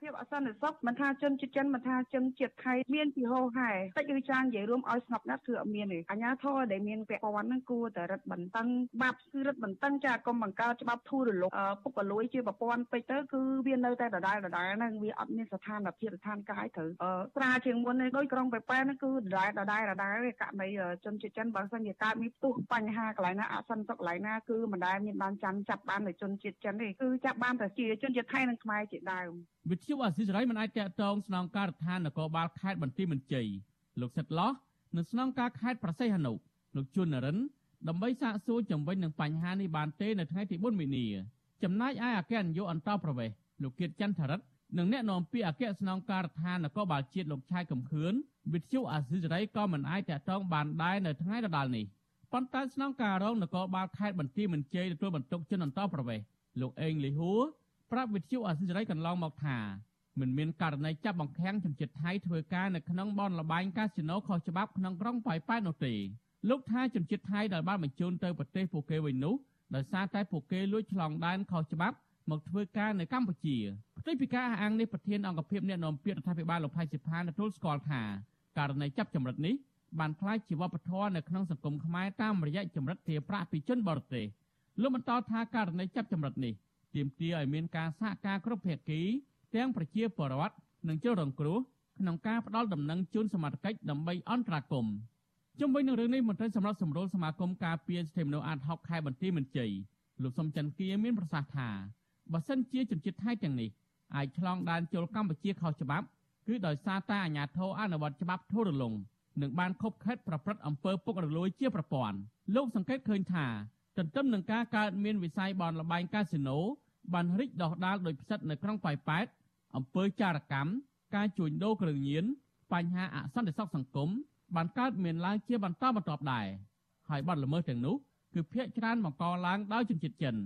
ភាពអសន្តិសុខមិនថាជនជាតិចិនមិនថាជនជាតិថៃមានពីហោហែតិចឬច្រើននិយាយរួមឲ្យស្ងប់ណាស់គឺអត់មានទេអាញាធរដែលមានពាក់ព័ន្ធហ្នឹងគួរតែរឹតបន្តឹងបាបគឺរឹតបន្តឹងចាកុំបង្កើតច្បាប់ធូររលុងពុករលួយជាប្រព័ន្ធពេកទៅគឺវានៅតែដដែលដដែលហ្នឹងវាអត់មានស្ថានភាពស្ថានភាពឲ្យត្រូវស្រាជាងមុននេះដូចក្រុងប៉ែប៉ែហ្នឹងគឺដដែលដដែលដដែលករណីជនជាតិចិនបើសិនជាកើតមានផ្ទុះបញ្ហាកន្លែងណាអសន្តិសុខកន្លែងណាគឺមិនដែលមានបានចាំចាប់បាននៅជនជាតិចិនទេគឺចាប់បានតែជាជនជាតិថៃនិងខ្មែរជាដើមវិទ្យុអស៊ីសេរីមិនអាចតាក់ទងស្នងការដ្ឋាននគរបាលខេត្តបន្ទាយមានជ័យលោកសិតឡោះនិងស្នងការខេត្តប្រសេះហនុលោកជួននរិនដើម្បីសាកសួរជំវិញនឹងបញ្ហានេះបានទេនៅថ្ងៃទី4មីនាចំណែកឯអគ្គនាយកអន្តរប្រវេសន៍លោកគៀតចន្ទរិទ្ធនិងអ្នកនាំពាក្យអគ្គស្នងការដ្ឋាននគរបាលជាតិលោកឆាយកំខឿនវិទ្យុអាស៊ីសេរីក៏មិនអាចតាក់ទងបានដែរនៅថ្ងៃដដែលនេះប៉ុន្តែស្នងការរងនគរបាលខេត្តបន្ទាយមានជ័យទទួលបន្ទុកជនអន្តរប្រវេសន៍លោកអេងលីហួរ ប្រាប់វិទ្យុអាស៊ីសេរីកន្លងមកថាមិនមានករណីចាប់បង្ខាំងជនជាតិថៃធ្វើការនៅក្នុងបនលបែងកាស៊ីណូខុសច្បាប់ក្នុងក្រុងប៉ោយប៉ែតនោះទេលោកថាជនជាតិថៃដែលបានបញ្ជូនទៅប្រទេសពួកគេវិញនោះដោយសារតែពួកគេលួចឆ្លងដែនខុសច្បាប់មកធ្វើការនៅកម្ពុជាផ្ទុយពីការអះអាងនេះប្រធានអង្គភិបអ្នកនាំពាក្យរដ្ឋាភិបាលលោកផៃសិផានទទួលស្គាល់ថាករណីចាប់ចម្រិតនេះបានខ្លាចជាវប្បធម៌នៅក្នុងសង្គមខ្មែរតាមរយៈចម្រិតទារប្រាក់ពីជនបរទេសលោកបន្តថាករណីចាប់ចម្រិតនេះ ទាមទារឲ្យមានការសហការគ្រប់ភាគី ទាំងប្រជាពលរដ្ឋនិងជនរងគ្រោះក្នុងការផ្ដល់ដំណឹងជូនសមាជិកដើម្បីអន្តរាគមន៍ជុំវិញនឹងរឿងនេះមន្ត្រីសម្រាប់សម្រួលសមាគមការពារសិទ្ធិមនុស្សអាត60ខេត្តបន្ទាយមានជ័យលោកសំច័ន្ទគៀមានប្រសាសន៍ថាបើសិនជាជនជាតិថៃទាំងនេះអាចឆ្លងដែនចូលកម្ពុជាខុសច្បាប់គឺដោយសារតែអាជ្ញាធរអនុវត្តច្បាប់ធូររលុងនិងបានខົບខិតប្រព្រឹត្តអំពើពុករលួយជាប្រព័ន្ធលោកសង្កេតឃើញថាទន្ទឹមនឹងការកើតមានវិស័យបនលបែងកាស៊ីណូ បានរីកដុះដាលដោយផ្សិតនៅក្រុងប៉ោយប៉ែតអំពើចារកម្មការជួញដូរគ្រឿងញៀនបញ្ហាអសន្តិសុខសង្គមបានកើតមានឡើងជាបន្តបន្ទាប់ដែរហើយបាត់ល្មើសទាំងនោះគឺភាកច្រើនបង្កឡើងដោយជនជាតិចិន។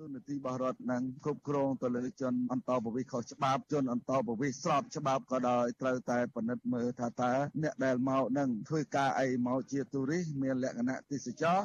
ទូនាទីរបស់រដ្ឋនឹងគ្រប់គ្រងទៅលើជនអន្តោប្រវេសន៍ខុសច្បាប់ជនអន្តោប្រវេសន៍ស្របច្បាប់ក៏ដោយត្រូវតែពិនិត្យមើលថាតើអ្នកដែលមកនឹងធ្វើការអីមកជាទូរិស្តមានលក្ខណៈទេសចរ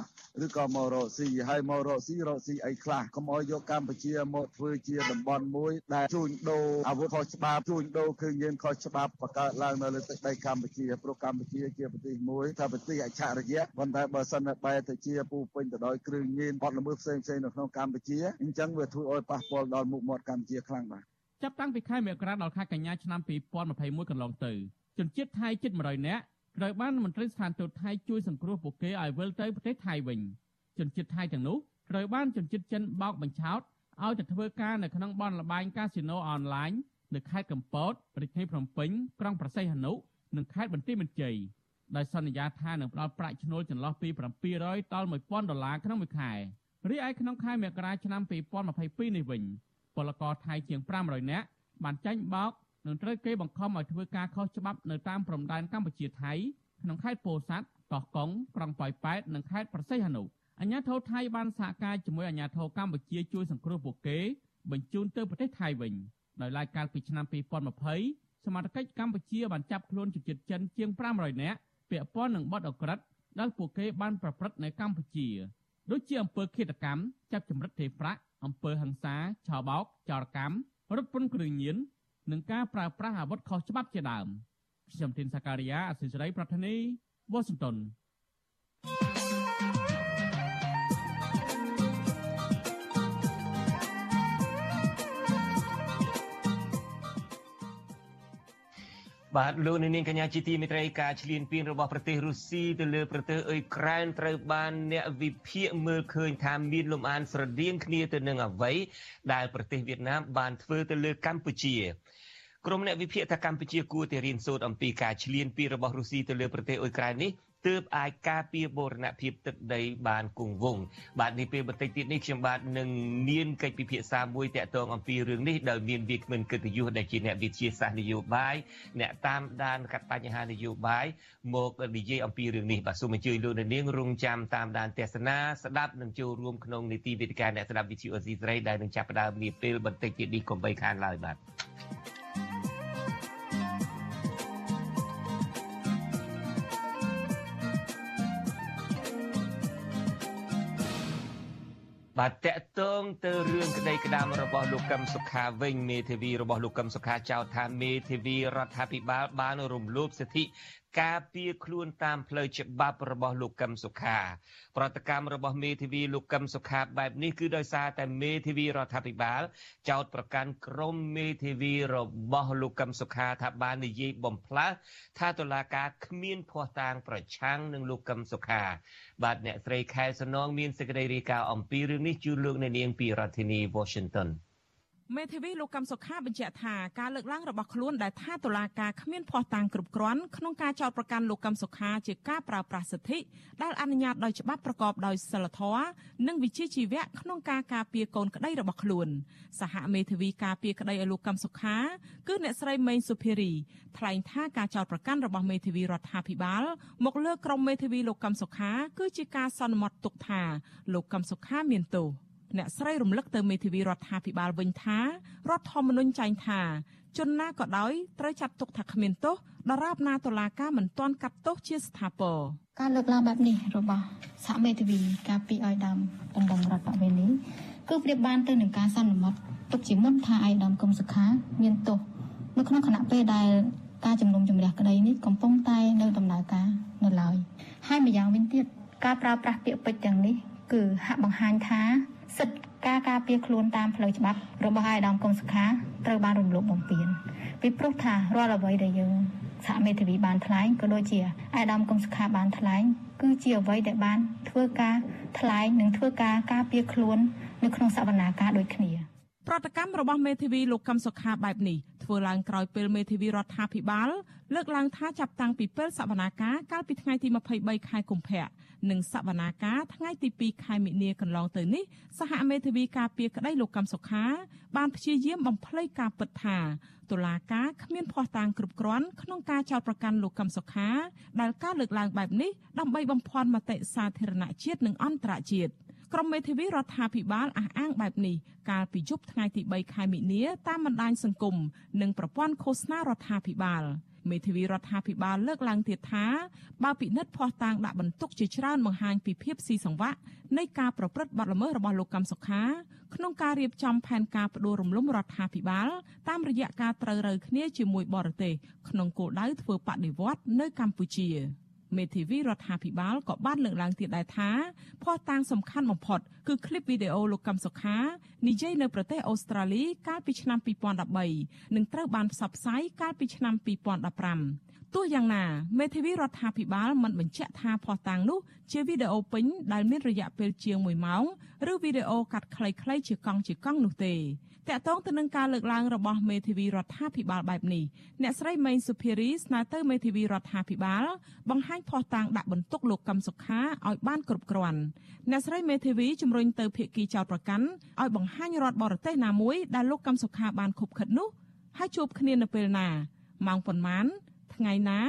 ឬក៏មករកស៊ីហើយមករកស៊ីរកស៊ីអីខ្លះកុំឲ្យយកកម្ពុជាមកធ្វើជាតំបន់មួយដែលជួញដូរអាវុធខុសច្បាប់ជួញដូរគ្រឿងញៀនខុសច្បាប់បង្កើតឡើងនៅលើទឹកដីកម្ពុជាព្រោះកម្ពុជាជាប្រទេសមួយថាប្រទេសអច្ឆរិយៈប៉ុន្តែបើសិនបែរទៅជាពូពេញទៅដោយគ្រឿងញៀនបទល្មើសផ្សេងៗនៅក្នុងកម្ពុជាអញ្ចឹងវាធ្វើឲ្យប៉ះពាល់ដល់មុខមាត់កម្ពុជាខ្លាំងបាទចាប់តាំងពីខែមករាដល់ខែកញ្ញាឆ្នាំ2021កន្លងទៅជនជាតិថៃជិត100នាក់ត្រូវបានមន្ត្រីស្ថានទូតថៃជួយសង្គ្រោះពួកគេឲ្យវិលទៅប្រទេសថៃវិញជនជាតិថៃទាំងនោះត្រូវបានជនជាតិចិនបោកបញ្ឆោតឲ្យទៅធ្វើការនៅក្នុងបនលបែងកាស៊ីណូអនឡាញនៅខេត្តកំពតរាជធានីភ្នំពេញក្រុងប្រសេះហនុនិងខេត្តបន្ទាយមានជ័យដោយសន្យាថានឹងផ្ដល់ប្រាក់ឈ្នួលចន្លោះពី700ដល់1000ដុល្លារក្នុងមួយខែ រីឯក្នុងខែមករាឆ្នាំ2022នេះវិញពលករថៃជាង500នាក់បានចាញ់បោកនិងត្រូវគេបង្ខំឲ្យធ្វើការខុសច្បាប់នៅតាមព្រំដែនកម្ពុជាថៃក្នុងខេត្តពោធិ៍សាត់កោះកុងក្រុងប៉ោយប៉ែតនិងខេត្តប្រសិទ្ធហនុអាញាធរថៃបានសហការជាមួយអាញាធរកម្ពុជាជួយសង្គ្រោះពួកគេបញ្ជូនទៅប្រទេសថៃវិញដោយឡែកកាលពីឆ្នាំ2020សមាជិកកម្ពុជាបានចាប់ខ្លួនជនជាតិចិនជាង500នាក់ពាក់ព័ន្ធនឹងបទអក្រិតដែលពួកគេបានប្រព្រឹត្តនៅកម្ពុជា ដូចជាអំពើឃាតកម្មចាប់ចម្រិតទេប្រាក់អំពើហិង្សាឆោបោកចោរកម្មរត់ពន្ធគ្រឿងញៀននិងការប្រើប្រាស់អាវុធខុសច្បាប់ជាដើមខ្ញុំធីនសាការីយ៉ាអសិរ័យប្រធានីវ៉ាស៊ីនតោន បាទលោកនាងកញ្ញាជាទីមេត្រីការឈ្លានពានរបស់ប្រទេសរុស្ស៊ីទៅលើប្រទេសអ៊ុយក្រែនត្រូវបានអ្នកវិភាគមើលឃើញថាមានលំអានស្រដៀងគ្នាទៅនឹងអ្វីដែលប្រទេសវៀតណាមបានធ្វើទៅលើកម្ពុជាក្រុមអ្នកវិភាគថាកម្ពុជាគួរតែរៀនសូត្រអំពីការឈ្លានពានរបស់រុស្ស៊ីទៅលើប្រទេសអ៊ុយក្រែននេះ ទើបអាចការពារបូរណភាពទឹកដីបានគង់វង្សបាទនេះពេលបន្តិចទៀតនេះខ្ញុំបាទនឹងមានកិច្ចពិភាក្សាមួយតាក់ទងអំពីរឿងនេះដោយមានវាគ្មិនកិត្តិយសដែលជាអ្នកវិទ្យាសាស្ត្រនយោបាយអ្នកតាមដានកាត់បញ្ហានយោបាយមកនិយាយអំពីរឿងនេះបាទសូមអញ្ជើញលោកនាងរងចាំតាមដានទស្សនាស្ដាប់និងចូលរួមក្នុងនីតិវិទ្យាអ្នកស្ដាប់វិទ្យុអេស៊ីស្រីដែលនឹងចាប់ផ្ដើមនាពេលបន្តិចទៀតនេះកុំបីខានឡើយបាទ បាទតកតងទៅរឿងក្តីក្តាមរបស់លោកកឹមសុខាវិញមេធាវីរបស់លោកកឹមសុខាចោទថាមេធាវីរដ្ឋាភិបាលបានរំលោភសិទ្ធិការពារខ្លួនតាមផ្លូវច្បាប់របស់លោកកឹមសុខា ប្រតិកម្មរបស់មេធាវីលោកកឹមសុខាបែបនេះគឺដោយសារតែមេធាវីរដ្ឋាភិបាល ចោទប្រកាន់ក្រុមមេធាវីរបស់លោកកឹមសុខាថាបាននិយាយបំផ្លាស់ថាតុលាការគ្មានភ័ស្តុតាងប្រឆាំងនឹងលោកកឹមសុខា បាទអ្នកស្រីខែសំណងមានសេចក្តីរាយការណ៍អំពីរឿងនេះជូនលោកអ្នកនាងពីរដ្ឋធានី Washington មេធាវីលោកកំសុខាបញ្ជាក់ថាការលើកឡើងរបស់ខ្លួនដែលថាតុលាការគ្មានភ័ស្តុតាងគ្រប់គ្រាន់ក្នុងការចោទប្រកាន់លោកកំសុខាជាការប្រើប្រាស់សិទ្ធិដែលអនុញ្ញាតដោយច្បាប់ប្រកបដោយសិលធម៌និងវិជ្ជាជីវៈក្នុងការការពារកូនក្តីរបស់ខ្លួនសហមេធាវីការពារក្តីឲ្យលោកកំសុខាគឺអ្នកស្រីមេងសុភារីថ្លែងថាការចោទប្រកាន់របស់មេធាវីរដ្ឋាភិបាលមកលើក្រុមមេធាវីលោកកំសុខាគឺជាការសន្មត់ទុកថាលោកកំសុខាមានទោស អ្នកស្រីរំលឹកទៅមេធាវីរដ្ឋាភិបាលវិញថារដ្ឋធម្មនុញ្ញចែងថាជនណាក៏ដោយត្រូវចាត់ទុកថាគ្មានទោសដរាបណាតុលាការមិនទាន់កាត់ទោសជាស្ថាពរការលើកឡើងបែបនេះរបស់សហមេធាវីការពីឲ្យដើមដណ្ដឹងរដ្ឋបវេនីគឺប្រៀបបានទៅនឹងការសន្មត់ទុកជាមុនថាឯកឧត្តមគឹមសុខា មានទោសនៅក្នុងគណៈពេលដែលការជំនុំជម្រះក្តីនេះកំពុងតែនៅដំណើរការនៅឡើយហើយម្យ៉ាងវិញទៀតការប្រើប្រាស់ពាក្យពេចន៍ទាំងនេះគឺហាក់បង្ហាញថា សិទ្ធិការការពារខ្លួនតាមផ្លូវច្បាប់របស់អាយដាមកុងសុខាត្រូវបានរំលោភបំពានពីព្រោះថារាល់អ្វីដែលយើងសហមេធាវីបានថ្លែងក៏ដូចជាអាយដាមកុងសុខាបានថ្លែងគឺជាអ្វីដែលបានធ្វើការថ្លែងនិងធ្វើការការពារខ្លួននៅក្នុងសវនាការដូចគ្នាប្រតិកម្មរបស់មេធាវីលោកកឹមសុខាបែបនេះធ្វើឡើងក្រោយពេលមេធាវីរដ្ឋាភិបាលលើកឡើងថាចាប់តាំងពីពេលសវនាការកាលពីថ្ងៃទី23ខែកុម្ភៈ និងសវនាការថ្ងៃទី2ខែមិនិនាកន្លងទៅនេះសហមេធាវីការពារក្តីលោកកំសុខា បានព្យាយាមបំភ្លៃការពិតថាតុលាការគ្មានភ័ស្តុតាងគ្រប់គ្រាន់ក្នុងការចោទប្រកាន់លោកកំសុខាដែលការលើកឡើងបែបនេះដើម្បីបំភាន់មតិសាធារណជាតិនិងអន្តរជាតិក្រុមមេធាវីរដ្ឋាភិបាលអះអាងបែបនេះកាលពីយប់ថ្ងៃទី3ខែមិនិនាតាមបណ្ដាញសង្គមនិងប្រព័ន្ធឃោសនារដ្ឋាភិបាល។ មេធាវីរដ្ឋាភិបាលលើកឡើងទៀតថាបើពិនិត្យភ័ស្តុតាងដាក់បន្ទុកជាច្រើនបង្ហាញពីភាពស៊ីសង្វាក់នៃការប្រព្រឹត្តបទល្មើសរបស់លោកកំសុខាក្នុងការរៀបចំផែនការផ្ដួលរំលំរដ្ឋាភិបាល តាមរយៈការត្រូវរើគ្នាជាមួយបរទេសក្នុងគោលដៅធ្វើបដិវត្តនៅកម្ពុជា។ មេធាវីរដ្ឋាភិបាលក៏បានលើកឡើងទៀតដែរថាភស្តុតាងសំខាន់បំផុតគឺคลิปវីដេអូលោកកឹមសុខានិយាយនៅប្រទេសអូស្ត្រាលីកាលពីឆ្នាំ2013និងត្រូវបានផ្សព្វផ្សាយកាលពីឆ្នាំ2015 ទោះយ៉ាងណាមេធាវីរដ្ឋាភិបាលមិនបញ្ជាក់ថាភស្តុតាងនោះជាវីដេអូពេញដែលមានរយៈពេលជាង1ម៉ោងឬវីដេអូកាត់ខ្លីៗជាកង់ជាកង់នោះទេតកតងទៅនឹងការលើកឡើងរបស់មេធាវីរដ្ឋាភិបាលបែបនេះអ្នកស្រីមេងសុភារីស្នើទៅមេធាវីរដ្ឋាភិបាលបង្ហាញភស្តុតាងដាក់បន្ទុកលោកកឹមសុខាឲ្យបានគ្រប់គ្រាន់អ្នកស្រីមេធាវីជំរុញទៅភាគីចោតប្រកាន់ឲ្យបង្ហាញរដ្ឋបរទេសណាមួយដែលលោកកឹមសុខាបានខົບខិតនោះហើយជួបគ្នានៅពេលណាម៉ោងប៉ុន្មាន ថ្ងៃណា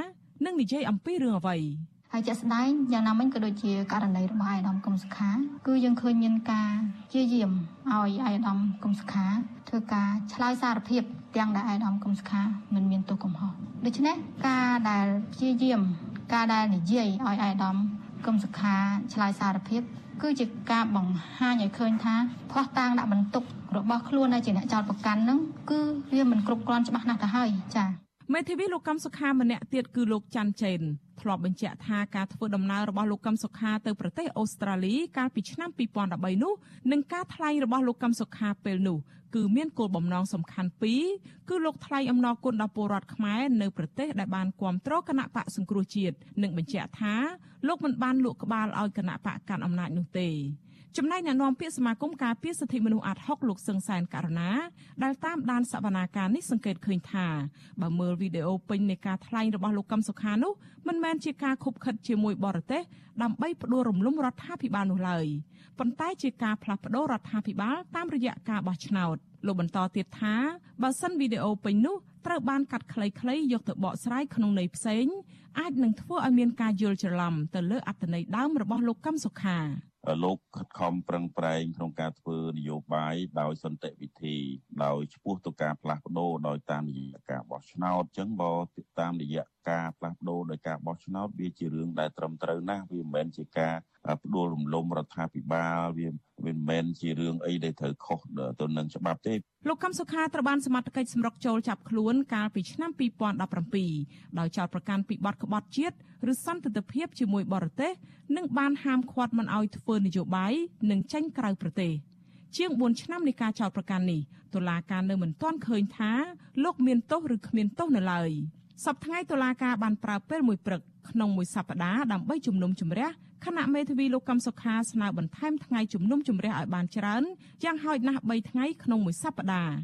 នឹងនិយាយអំពីរឿងអ្វីហើយជាក់ស្ដែងយ៉ាងណាមិញក៏ដូចជាករណីរបស់អាយដាមកុំសុខាគឺយើងឃើញមានការជាយាមឲ្យអាយដាមកុំសុខាធ្វើការឆ្លើយសារភាពទាំងដែលអាយដាមកុំសុខាមិនមានទោសកំហុសដូច្នេះការដែលជាយាមការដែលនិយាយឲ្យអាយដាមកុំសុខាឆ្លើយសារភាពគឺជាការបង្ហាញឲ្យឃើញថាផ្ោះតាងដាក់បន្ទុករបស់ខ្លួនដែលជាអ្នកចោតប្រកាន់ហ្នឹងគឺវាមិនគ្រប់គ្រាន់ច្បាស់ណាស់ទៅហើយចា៎ មេធាវីលោកកឹមសុខាម្នាក់ទៀតគឺលោកច័ន្ទចេនធ្លាប់បញ្ជាក់ថាការធ្វើដំណើររបស់លោកកឹមសុខាទៅប្រទេសអូស្ត្រាលីកាលពីឆ្នាំ2013នោះនិងការថ្លែងរបស់លោកកឹមសុខាពេលនោះគឺមានគោលបំណងសំខាន់ពីរគឺលោកថ្លែងអំណរគុណដល់ពលរដ្ឋខ្មែរនៅប្រទេសដែលបានគ្រប់គ្រងគណៈបកសង្គ្រោះជាតិនិងបញ្ជាក់ថាលោកមិនបានលក់ក្បាលឲ្យគណៈបកកាន់អំណាចនោះទេ ចំណែកអ្នកនាំពាក្យសមាគមការពារសិទ្ធិមនុស្សអាត់ហុកលោកសឹងសែនករណាដែលតាមដានសវនាការនេះសង្កេតឃើញថាបើមើលវីដេអូពេញនៃការថ្លែងរបស់លោកកឹមសុខានោះមិនមែនជាការខុបខិតជាមួយបរទេសដើម្បីផ្ដួលរំលំរដ្ឋាភិបាលនោះឡើយប៉ុន្តែជាការផ្លាស់ប្តូររដ្ឋាភិបាលតាមរយៈការបោះឆ្នោតលោកបន្តទៀតថាបើសិនវីដេអូពេញនោះត្រូវបានកាត់ខ្លីៗយកទៅបកស្រាយក្នុងន័យផ្សេងអាចនឹងធ្វើឲ្យមានការយល់ច្រឡំទៅលើអត្ថន័យដើមរបស់លោកកឹមសុខា លោកខិតខំប្រឹងប្រែងក្នុងការធ្វើនយោបាយដោយសន្តិវិធី ដោយឈ្មោះទៅការផ្លាស់ប្ដូរដោយតាមរយៈការបោះឆ្នោតអញ្ចឹងបើតាមរយៈការផ្លាស់ប្ដូរដោយការបោះឆ្នោតវាជារឿងដែលត្រឹមត្រូវណាស់វាមិនមែនជាការ ផ្ដួលរំលំរដ្ឋាភិបាលវាវាមិនមែនជារឿងអីដែលត្រូវខុសទៅនឹងច្បាប់ទេលោកកំសុខាត្រូវបានសមត្ថកិច្ចសម្រុកចូលចាប់ខ្លួនកាលពីឆ្នាំ2017ដោយចោទប្រកាន់ពីបទក្បត់ជាតិឬសន្តិទភាពជាមួយបរទេសនិងបានហាមឃាត់មិនឲ្យធ្វើនយោបាយនិងចេញក្រៅប្រទេសជាង4ឆ្នាំនៃការចោទប្រកាន់នេះតុលាការនៅមិនទាន់ឃើញថាលោកមានទោសឬគ្មានទោសនៅឡើយ សប្តាហ៍ថ្ងៃតុលាការបានប្រើពេលមួយព្រឹកក្នុងមួយសប្តាហ៍ដើម្បីជំនុំជម្រះគណៈមេធាវីលោកកឹមសុខាស្នើបន្ថែមថ្ងៃជំនុំជម្រះឲ្យបានច្រើនយ៉ាងហោចណាស់3ថ្ងៃក្នុងមួយសប្តាហ៍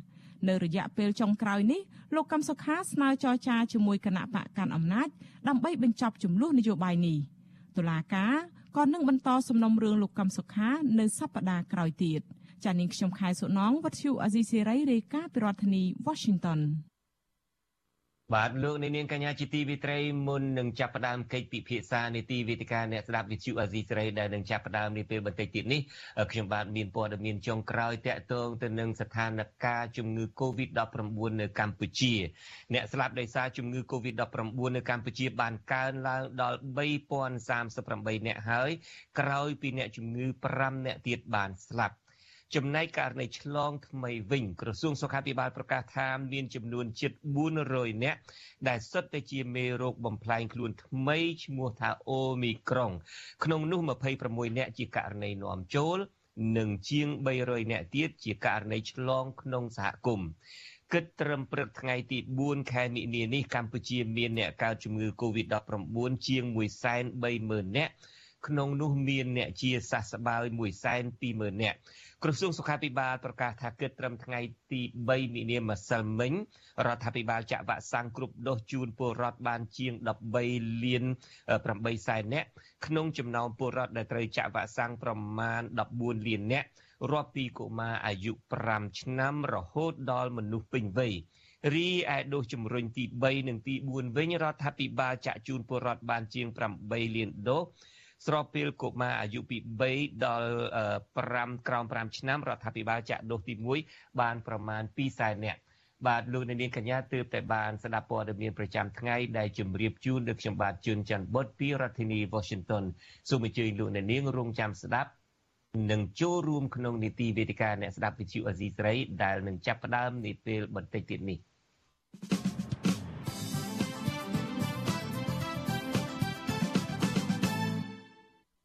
នៅរយៈពេលចុងក្រោយនេះលោកកឹមសុខាស្នើចរចាជាមួយគណៈបកកាន់អំណាចដើម្បីបញ្ចប់ចំនួននយោបាយនេះតុលាការក៏នឹងបន្តសំណុំរឿងលោកកឹមសុខានៅសប្តាហ៍ក្រោយទៀតចានាងខ្ញុំខែសុណងវັດឈូអាស៊ីសេរីរាយការណ៍ពីរដ្ឋធានី Washington បាទលោកនាងកញ្ញាជាទីវិត្រីមុននឹងចាប់ផ្ដើមកិច្ចពិភាក្សានីតិវិទ្យាអ្នកស្ដាប់វិទ្យុអាស៊ីសេរីដែលនឹងចាប់ផ្ដើមនាពេលបន្តិចទៀតនេះខ្ញុំបាទមានព័ត៌មានចុងក្រោយតាក់ទងទៅនឹងស្ថានភាពជំងឺ Covid-19 នៅកម្ពុជាអ្នកស្លាប់ដោយសារជំងឺ Covid-19 នៅកម្ពុជាបានកើនឡើងដល់3038អ្នកហើយក្រោយពីអ្នកជំងឺ5អ្នកទៀតបានស្លាប់ ចំណែកករណីឆ្លងថ្មីវិញក្រសួងសុខាភិបាលប្រកាសថាមានចំនួនជិត400នាក់ដែលសុទ្ធតែជាមេរោគបំផ្លែងខ្លួនថ្មីឈ្មោះថាអូមីក្រុង ក្នុងនោះ26នាក់ជាករណីនាំចូលនិងជាង300នាក់ទៀតជាករណីឆ្លងក្នុងសហគមន៍គិតត្រឹមព្រឹកថ្ងៃទី4ខែមិនិនានេះកម្ពុជាមានអ្នកកើតជំងឺ Covid-19 ជាង130,000នាក់ក្នុងនោះមានអ្នកជាសះស្បើយ120,000នាក់ ក្រសួងសុខាភិបាលប្រកាសថាគិតត្រឹមថ្ងៃទី3មីនាម្សិលមិញរដ្ឋាភិបាលចាក់វ៉ាក់សាំងគ្រប់ដូសជូនពលរដ្ឋបានជាង13លាន8សែននាក់ក្នុងចំណោមពលរដ្ឋដែលត្រូវចាក់វ៉ាក់សាំងប្រមាណ14លាននាក់រាប់ពីកុមារអាយុ5ឆ្នាំរហូតដល់មនុស្សពេញវ័យរីឯដូសជំរុញទី3និងទី4វិញរដ្ឋាភិបាលចាក់ជូនពលរដ្ឋបានជាង8លានដូស ស្របពេលកុមារអាយុពី3ដល់5ក្រោម5ឆ្នាំរដ្ឋាភិបាលចាក់ដូសទី1បានប្រមាណ2សែននាក់បាទលោកនាងកញ្ញាទើបតែបានស្ដាប់ព័ត៌មានប្រចាំថ្ងៃដែលជម្រាបជូនដល់ខ្ញុំបាទជួនច័ន្ទបុតពីរដ្ឋធានី Washington សូមអញ្ជើញលោកនាងរងចាំស្ដាប់និងចូលរួមក្នុងនីតិវេទិកាអ្នកស្ដាប់វិទ្យុអេស៊ីស្រីដែលនឹងចាប់ផ្ដើមនាពេលបន្តិចទៀតនេះ។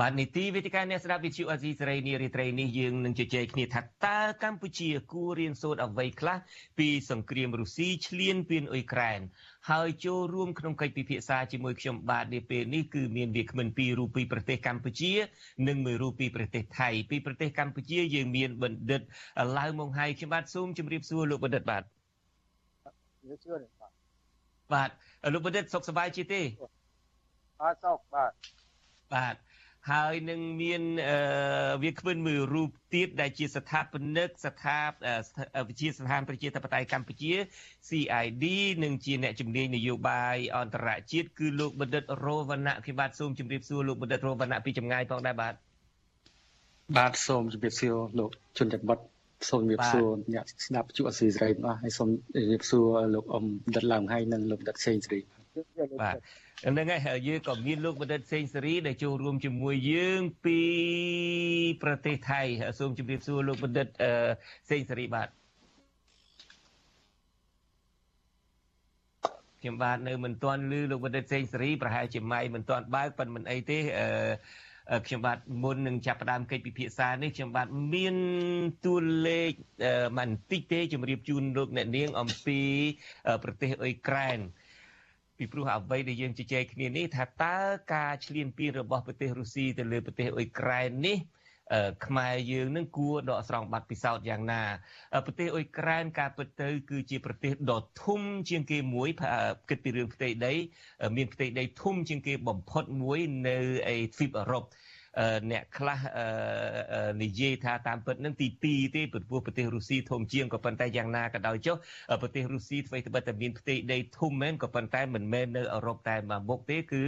បាទនីតិវេទិកាអ្នកស្ដាប់វិទ្យុអាស៊ីសេរីនារីត្រីនេះយើងនឹងជជែកគ្នាថាតើកម្ពុជាគួររៀនសូត្រអ្វីខ្លះពីសង្គ្រាមរុស្ស៊ីឈ្លានពានអ៊ុយក្រែនហើយចូលរួមក្នុងកិច្ចពិភាក្សាជាមួយខ្ញុំបាទនាពេលនេះគឺមានវាគ្មិនពីររូបពីប្រទេសកម្ពុជា និងមួយរូបពីប្រទេសថៃពីប្រទេសកម្ពុជាយើងមានបណ្ឌិតឡាវម៉ុងហៃខ្ញុំបាទសូមជម្រាបសួរលោកបណ្ឌិតបាទបាទលោកបណ្ឌិតសុខសប្បាយជាទេបាទសុខបាទបាទ ហើយនឹងមានវាគ្មិនមួយរូបទៀតដែលជាស្ថាបនិកស្ថាបវិជាស្ថានប្រជាធិបតេយ្យកម្ពុជា CID និងជាអ្នកជំនាញនយោបាយអន្តរជាតិគឺលោកបណ្ឌិតរវណ្ណៈខ្ញុំបាទសូមជម្រាបសួរលោកបណ្ឌិតរវណ្ណៈពីចម្ងាយផងដែរបាទបាទសូមជម្រាបសួរលោកជនច័ន្ទបុតសូមជម្រាបសួរអ្នកស្ដាប់ជួអស៊ីសេរីទាំងអស់ហើយសូមជម្រាបសួរលោកអ៊ំបណ្ឌិតឡើងហើយនិងលោកបណ្ឌិតសេងសេរីបាទ ហ្នឹងហើយយើងក៏មានលោកបណ្ឌិតសេងសេរីដែលចូលរួមជាមួយយើងពីប្រទេសថៃសូមជម្រាបសួរលោកបណ្ឌិតសេងសេរីបាទខ្ញុំបាទនៅមិនទាន់ឮលោកបណ្ឌិតសេងសេរីប្រហែលជាម៉ៃមិនទាន់បើកប៉ុន្តែមិនអីទេអឺខ្ញុំបាទមុននឹងចាប់ផ្ដើមកិច្ចពិភាក្សានេះខ្ញុំបាទមានតួលេខបន្តិចទេជម្រាបជូនលោកអ្នកនាងអំពីប្រទេសអ៊ុយក្រែន ពីព្រោះអ្វីដែលយើងជជែកគ្នានេះថាតើការឈ្លានពានរបស់ប្រទេសរុស្ស៊ីទៅលើប្រទេសអ៊ុយក្រែននេះខ្មែរយើងនឹងគួរដកស្រង់បាត់ពិសោធន៍យ៉ាងណាប្រទេសអ៊ុយក្រែនការពិតទៅ គឺជាប្រទេសដ៏ធំជាងគេមួយគិតពីរឿងផ្ទៃដី មានផ្ទៃដីធំជាងគេបំផុតមួយនៅឯទ្វីបអឺរ៉ុប អ្នកខ្លះនិយាយថាតាមពិតនឹងទី2ទេព្រោះប្រទេសរុស្ស៊ីធំជាងក៏ប៉ុន្តែយ៉ាងណាក៏ដោយចុះប្រទេសរុស្ស៊ីអ្វីត្បិតតែមានផ្ទៃដីធំមែនក៏ប៉ុន្តែមិនមែននៅអឺរ៉ុបតែមួយមុខទេគឺ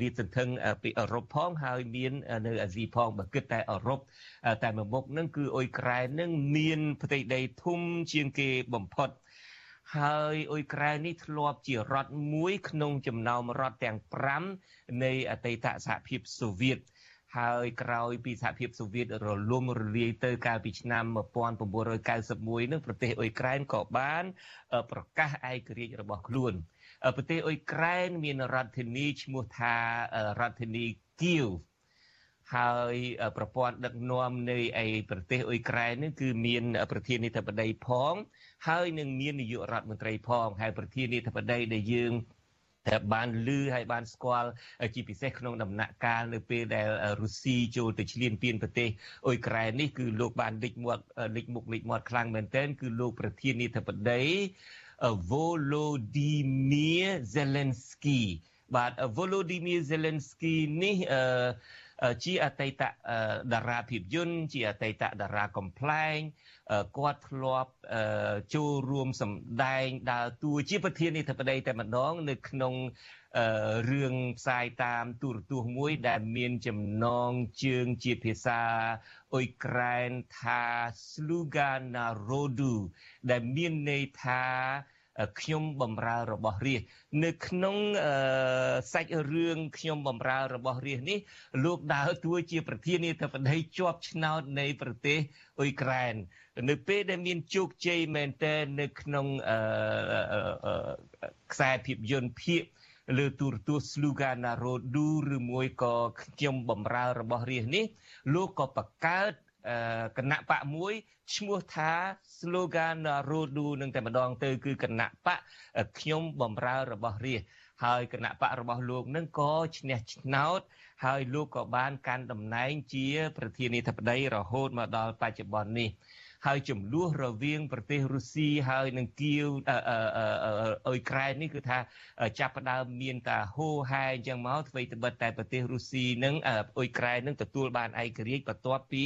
លាតសន្ធឹងពីអឺរ៉ុបផងហើយមាននៅអាស៊ីផងបើគិតតែអឺរ៉ុបតែមួយមុខនឹងគឺអ៊ុយក្រែននឹងមានផ្ទៃដីធំជាងគេបំផុតហើយអ៊ុយក្រែននេះធ្លាប់ជារដ្ឋមួយក្នុងចំណោមរដ្ឋទាំង5នៃអតីតសហភាពសូវៀត ហើយក្រោយពីសហភាពសូវៀតរលំរលាយទៅកាលពីឆ្នាំ1991នឹងប្រទេសអ៊ុយក្រែនក៏បាន ប្រកាសឯករាជ្យរបស់ខ្លួនប្រទេសអ៊ុយក្រែនមានរដ្ឋធានីឈ្មោះថារដ្ឋធានីគៀវហើយប្រព័ន្ធដឹកនាំនៃឯប្រទេសអ៊ុយក្រែននេះគឺមានប្រធានាធិបតីផង ហើយនឹងមាននាយករដ្ឋមន្ត្រីផងហើយប្រធានាធិបតីដែលយើង បានលឺហើយបានស្គាល់ជាពិសេសក្នុងដំណាក់កាលនៅពេលដែលរុស្ស៊ីចូលទៅឈ្លានពានប្រទេសអ៊ុយក្រែននេះគឺលោកបានលេចមាត់លេចមុខលេចមាត់ខ្លាំងមែនទែនគឺលោកប្រធានាធិបតី Volodymyr Zelensky បាទ Volodymyr Zelensky នេះអឺ ជាអតីតតារាភាពយន្តជាអតីតតារាកំ pl ែងគាត់ធ្លាប់ចូលរួមសម្ដែងដើរតួជាប្រធានាធិបតីតែម្ដង នៅក្នុងរឿងផ្សាយតាមទូរទស្សន៍មួយដែលមានចំណងជើងជាភាសាអ៊ុយក្រែនថា Sluga Narodu ដែលមានន័យថា ខ្ញុំបំរើរបស់រាជនៅក្នុងសាច់រឿងខ្ញុំបំរើរបស់រាជនេះលោកដើរតួជាប្រធានាធិបតីជាប់ឆ្នោតនៃប្រទេសអ៊ុយក្រែននៅពេលដែលមានជោគជ័យមែនតើនៅក្នុងខ្សែភាពយន្តភាគលើទូរទស្សន៍ Sluga Narodu ឬមួយក៏ខ្ញុំបំរើរបស់រាជនេះ លោកក៏បង្កើតគណៈបកមួយ ឈ្មោះថា slogan Narodu នឹងតែម្ដងទៅគឺគណៈបកខ្ញុំបំរើរបស់រាជហើយគណៈបករបស់លោកនឹងក៏ឈ្នះឆ្នោតហើយលោកក៏បានកាន់តំណែងជា ប្រធានាធិបតីរហូតមកដល់បច្ចុប្បន្ននេះ ហើយចំនួនរវាងប្រទេសរុស្ស៊ីហើយនឹងគៀវអ៊ុយក្រែននេះគឺថាចាប់ផ្ដើមមានតាហូហែអញ្ចឹងមកធ្វើត្បិតតែប្រទេសរុស្ស៊ីនឹងអ៊ុយក្រែននឹងទទួលបានឯករាជ្យបន្ទាប់ពី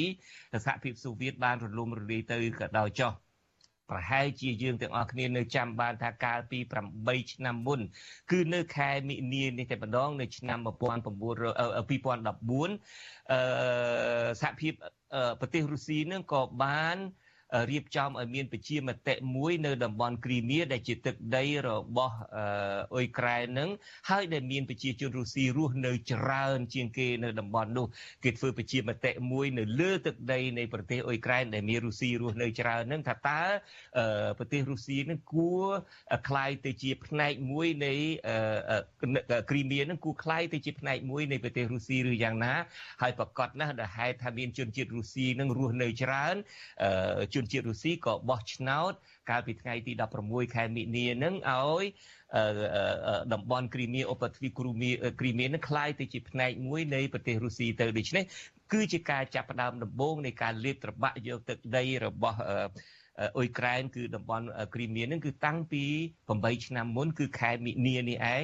សហភាពសូវៀតបានរលំរលាយទៅក៏ដោយចុះប្រហែលជាយើងទាំងអស់គ្នានៅចាំបានថាកាលពី8ឆ្នាំមុន គឺនៅខែមិនិនានេះតែម្ដងនៅឆ្នាំ19 2014អឺសហភាពប្រទេសរុស្ស៊ីនឹងក៏បាន រៀបចំឲ្យមានប្រជាមតិមួយនៅតំបន់គ្រីមៀដែលជាទឹកដីរបស់អ៊ុយក្រែននឹងហើយដែលមានប្រជាជនរុស្ស៊ីរស់នៅច្រើនជាងគេនៅតំបន់នោះគេធ្វើប្រជាមតិមួយនៅលើទឹកដីនៃប្រទេសអ៊ុយក្រែនដែលមានរុស្ស៊ីរស់នៅច្រើននឹងថាតើប្រទេសរុស្ស៊ីនឹងគួរคล้ายទៅជាផ្នែកមួយនៃគ្រីមៀនឹងគួរคล้ายទៅជាផ្នែកមួយនៃប្រទេសរុស្ស៊ីឬយ៉ាងណាហើយប្រកាសណាស់ដែលហេតុថាមានជនជាតិរុស្ស៊ីនឹងរស់នៅច្រើន ជនជាតិរុស្ស៊ីក៏បោះឆ្នោត កាលពីថ្ងៃទី16ខែមិនិនានឹងឲ្យតំបន់គ្រីមៀឧបទ្វីបគ្រូមៀគ្រីមៀនឹងคล้ายទៅជាផ្នែកមួយនៃប្រទេសរុស្ស៊ីទៅដូច្នេះគឺជាការចាប់ផ្ដើមដំបូងនៃការលេបត្របាក់យកទឹកដីរបស់អ៊ុយក្រែនគឺតំបន់គ្រីមៀនឹងគឺតាំងពី8ឆ្នាំមុនគឺខែមិនិនានេះឯង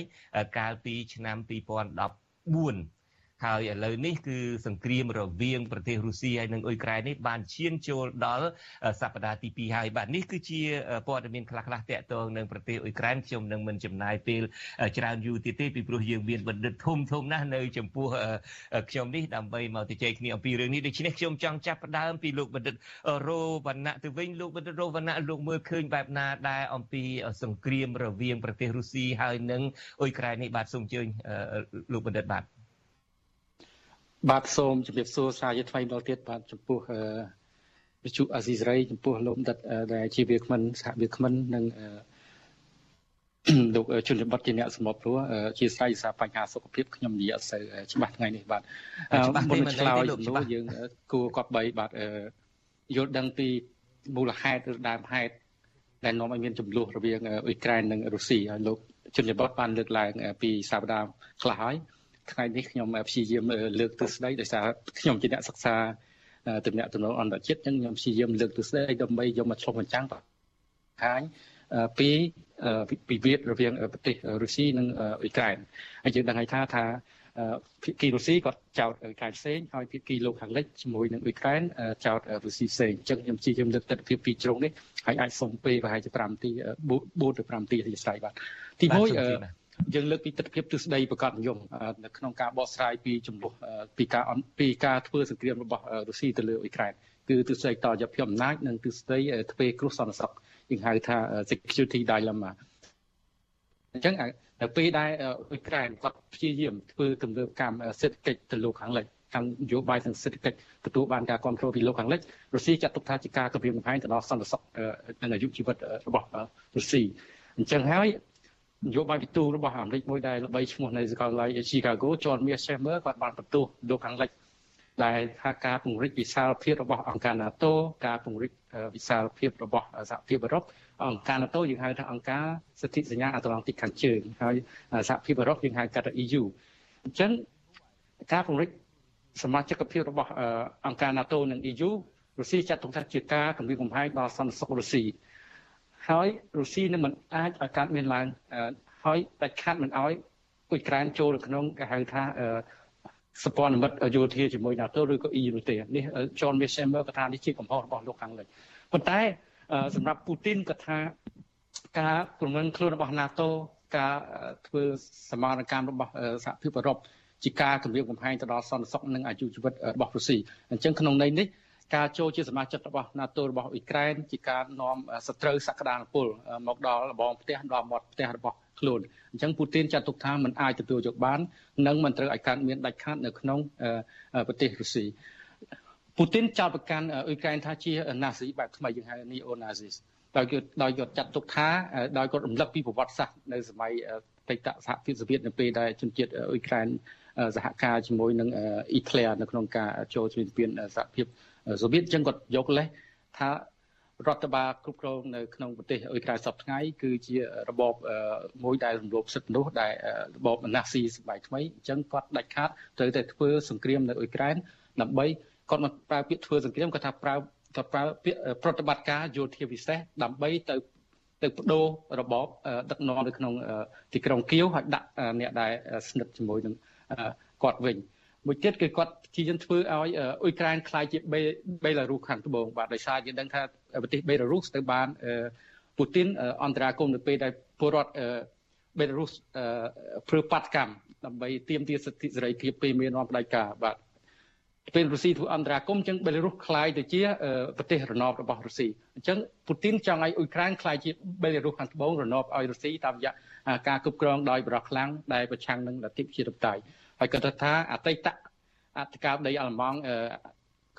កាលពីឆ្នាំ2014 ហើយឥឡូវនេះគឺសង្គ្រាមរវាងប្រទេសរុស្ស៊ីហើយនិងអ៊ុយក្រែននេះបានឈានចូលដល់សប្តាហ៍ទី2ហើយបាទនេះគឺជាព័ត៌មានខ្លះៗតាក់ទងនឹងប្រទេសអ៊ុយក្រែនខ្ញុំនឹងមិនចំណាយពេលច្រើនយូរទៀតទេពីព្រោះយើងមានបណ្ឌិតធំធំណាស់នៅចំពោះខ្ញុំនេះដើម្បីមកជជែកគ្នាអំពីរឿងនេះដូច្នេះខ្ញុំចង់ចាប់ផ្ដើមពីលោកបណ្ឌិតរោវណ្ណៈទៅវិញលោកបណ្ឌិតរោវណ្ណៈលោកមើលឃើញបែបណាដែរអំពីសង្គ្រាមរវាងប្រទេសរុស្ស៊ីហើយនិងអ៊ុយក្រែននេះបាទសូមអញ្ជើញលោកបណ្ឌិតបាទ បាទសូមជម្រាបសួរសាជាថ្មីម្ដងទៀតបាទចំពោះវិទ្យុអាស៊ីសេរីចំពោះលោកដិតដែលជាវាគ្មិនសហវាគ្មិននិងលោកជនបទជាអ្នកសម្របព្រោះជាស្រ័យសារបញ្ហាសុខភាពខ្ញុំនិយាយអត់សូវច្បាស់ថ្ងៃនេះបាទមុននឹងឆ្លើយចំនួនយើងគួរគប្បីបាទយល់ដឹងពីមូលហេតុឬដើមហេតុដែលនាំឲ្យមានចំនួនរវាងអ៊ុយក្រែននិងរុស្ស៊ីហើយលោកជនបទបានលើកឡើងពីសប្តាហ៍ខ្លះហើយ ថ្ងៃនេះខ្ញុំព្យាយាមលើកទស្សនៈដោយសារខ្ញុំជាអ្នកសិក្សាទំនាក់ទំនងអន្តរជាតិអញ្ចឹងខ្ញុំព្យាយាមលើកទស្សនៈដើម្បីយកមកឆ្លុះបញ្ចាំងបង្ហាញពីពិវាទរវាងប្រទេសរុស្ស៊ីនិងអ៊ុយក្រែនហើយយើងដឹងហើយថាថាភាគីរុស្ស៊ីគាត់ចោទអ៊ុយក្រែនផ្សេងហើយភាគីលោកខាងលិចជាមួយនឹងអ៊ុយក្រែនចោទរុស្ស៊ីផ្សេងអញ្ចឹងខ្ញុំព្យាយាមលើកទស្សនៈពីជ្រុងនេះហើយអាចសុំពេលប្រហែលជា5នាទី4ទៅ5នាទីអធិស្ឋានបាទទី1 យើងលើកពីទស្សនវិជ្ជាទ្រឹស្ដីប្រកាសនិយមនៅក្នុងការបកស្រាយពីចំនួនពីការពីការធ្វើសង្គ្រាមរបស់រុស្ស៊ីទៅលើអ៊ុយក្រែនគឺទស្សនវិជ្ជាតយភាពអំណាចនិងទស្សនវិជ្ជាទ្វេគ្រោះសន្តិសុខយើងហៅថា security dilemma អញ្ចឹងនៅពេលដែលអ៊ុយក្រែនគាត់ព្យាយាមធ្វើទម្លាប់កម្មសេដ្ឋកិច្ចទៅលោកខាងលិចខាងនយោបាយនិងសេដ្ឋកិច្ចទទួលបានការគ្រប់គ្រងពីលោកខាងលិចរុស្ស៊ីចាត់ទុកថាជាការគម្រាមកំហែងទៅដល់សន្តិសុខនិងអាយុជីវិតរបស់រុស្ស៊ីអញ្ចឹងហើយន យោបាយពិទូរបស់អាមេរិកមួយដែលល្បីឈ្មោះនៅសាកលវិទ្យាល័យ Chicago John Mearsheimer គាត់បានបន្ទោសលោកខាងលិចដែលថាការពង្រីកវិសាលភាពរបស់អង្គការ NATO ការពង្រីកវិសាលភាពរបស់សហភាពអឺរ៉ុបអង្គការ NATO យើងហៅថាអង្គការសិទ្ធិសញ្ញាអាត្លង់តិកខាងជើងហើយសហភាពអឺរ៉ុបយើងហៅកាត់ថា EU អញ្ចឹងការពង្រីកសមាជិកភាពរបស់អង្គការ NATO និង EU រុស្ស៊ីចាត់ទុកថាជាការគំរាមកំហែងដល់សន្តិសុខរុស្ស៊ី ហើយរុស្ស៊ីនឹងមិនអាចឲ្យកើតមានឡើងហើយដាច់ខាត់មិនឲ្យអ៊ុយក្រែនចូលនៅក្នុងគេហៅថាសពនិមិត្តយោធាជាមួយ NATO ឬក៏ EU នោះទេនេះ John Mearsheimer ក៏ថានេះជាកំហុសរបស់លោកខាងលិចប៉ុន្តែសម្រាប់ពូទីនក៏ថាការប្រមឹងខ្លួនរបស់ NATO ការធ្វើសមារកម្មរបស់សហភាពអឺរ៉ុបជាការគម្រាមកំហែងទៅដល់សន្តិសុខនិងអាយុជីវិតរបស់រុស្ស៊ីអញ្ចឹងក្នុងន័យនេះ ការចូលជាសមាជិករបស់ NATO របស់អ៊ុយក្រែនជាការនាំសត្រូវសក្តានុពលមកដល់របងផ្ទះដល់មាត់ផ្ទះរបស់ខ្លួនអញ្ចឹងពូទីនចាត់ទុកថាมันអាចទទួលយកបាននិងមិនត្រូវឲ្យកើតមានដាច់ខាតនៅក្នុងប្រទេសរុស្ស៊ីពូទីនចោទប្រកាន់អ៊ុយក្រែនថាជាណាស៊ីបែបថ្មីយើងហៅ neo nazis ដោយគាត់ដោយគាត់ចាត់ទុកថាដោយគាត់រំលឹកពីប្រវត្តិសាស្ត្រនៅសម័យបេតសហភាពសូវៀតនៅពេលដែលជនជាតិអ៊ុយក្រែនសហការជាមួយនឹងអ៊ីតលីនៅក្នុងការចូលជំនាញសហភាព សូវៀតចឹងគាត់យកលេសថារដ្ឋបាលគ្រប់គ្រងនៅក្នុងប្រទេសអ៊ុយក្រែនសពថ្ងៃគឺជារបបមួយដែលរំលោភសិទ្ធិមនុស្សដែលរបបណាស៊ីសម័យថ្មីអញ្ចឹងគាត់ដាច់ខាតត្រូវតែធ្វើសង្គ្រាមនៅអ៊ុយក្រែនដើម្បីគាត់មកប្រើពាក្យធ្វើសង្គ្រាមគាត់ថាប្រើគាត់ប្រើពាក្យប្រតិបត្តិការយោធាពិសេសដើម្បីទៅទៅបដូររបបដឹកនាំនៅក្នុងទីក្រុងគៀវហើយដាក់អ្នកដែលស្និទ្ធជាមួយនឹងគាត់វិញ មួយទៀតគឺគាត់ព្យាយាមធ្វើឲ្យអ៊ុយក្រែនខ្លាយជាបេឡារុសខាងត្បូងបាទដោយសារយើងដឹងថាប្រទេសបេឡារុសទៅបានពូទីនអន្តរាគមនៅពេលដែលពលរដ្ឋបេឡារុសព្រឺបាតកម្មដើម្បីទាមទារសិទ្ធិសេរីភាពពីមាននាំផ្ដាច់ការបាទពេលរុស្ស៊ីធ្វើអន្តរាគមអញ្ចឹងបេឡារុសខ្លាយទៅជាប្រទេសរណបរបស់រុស្ស៊ីអញ្ចឹងពូទីនចង់ឲ្យអ៊ុយក្រែនខ្លាយជាបេឡារុសខាងត្បូងរណបឲ្យរុស្ស៊ីតាមរយៈការគ្រប់គ្រងដោយបរិះខ្លាំងដែលប្រឆាំងនឹងលទ្ធិប្រជាធិបតេយ្យ ហើយគាត់ថាអតីតអធិការដីអាល្លឺម៉ង់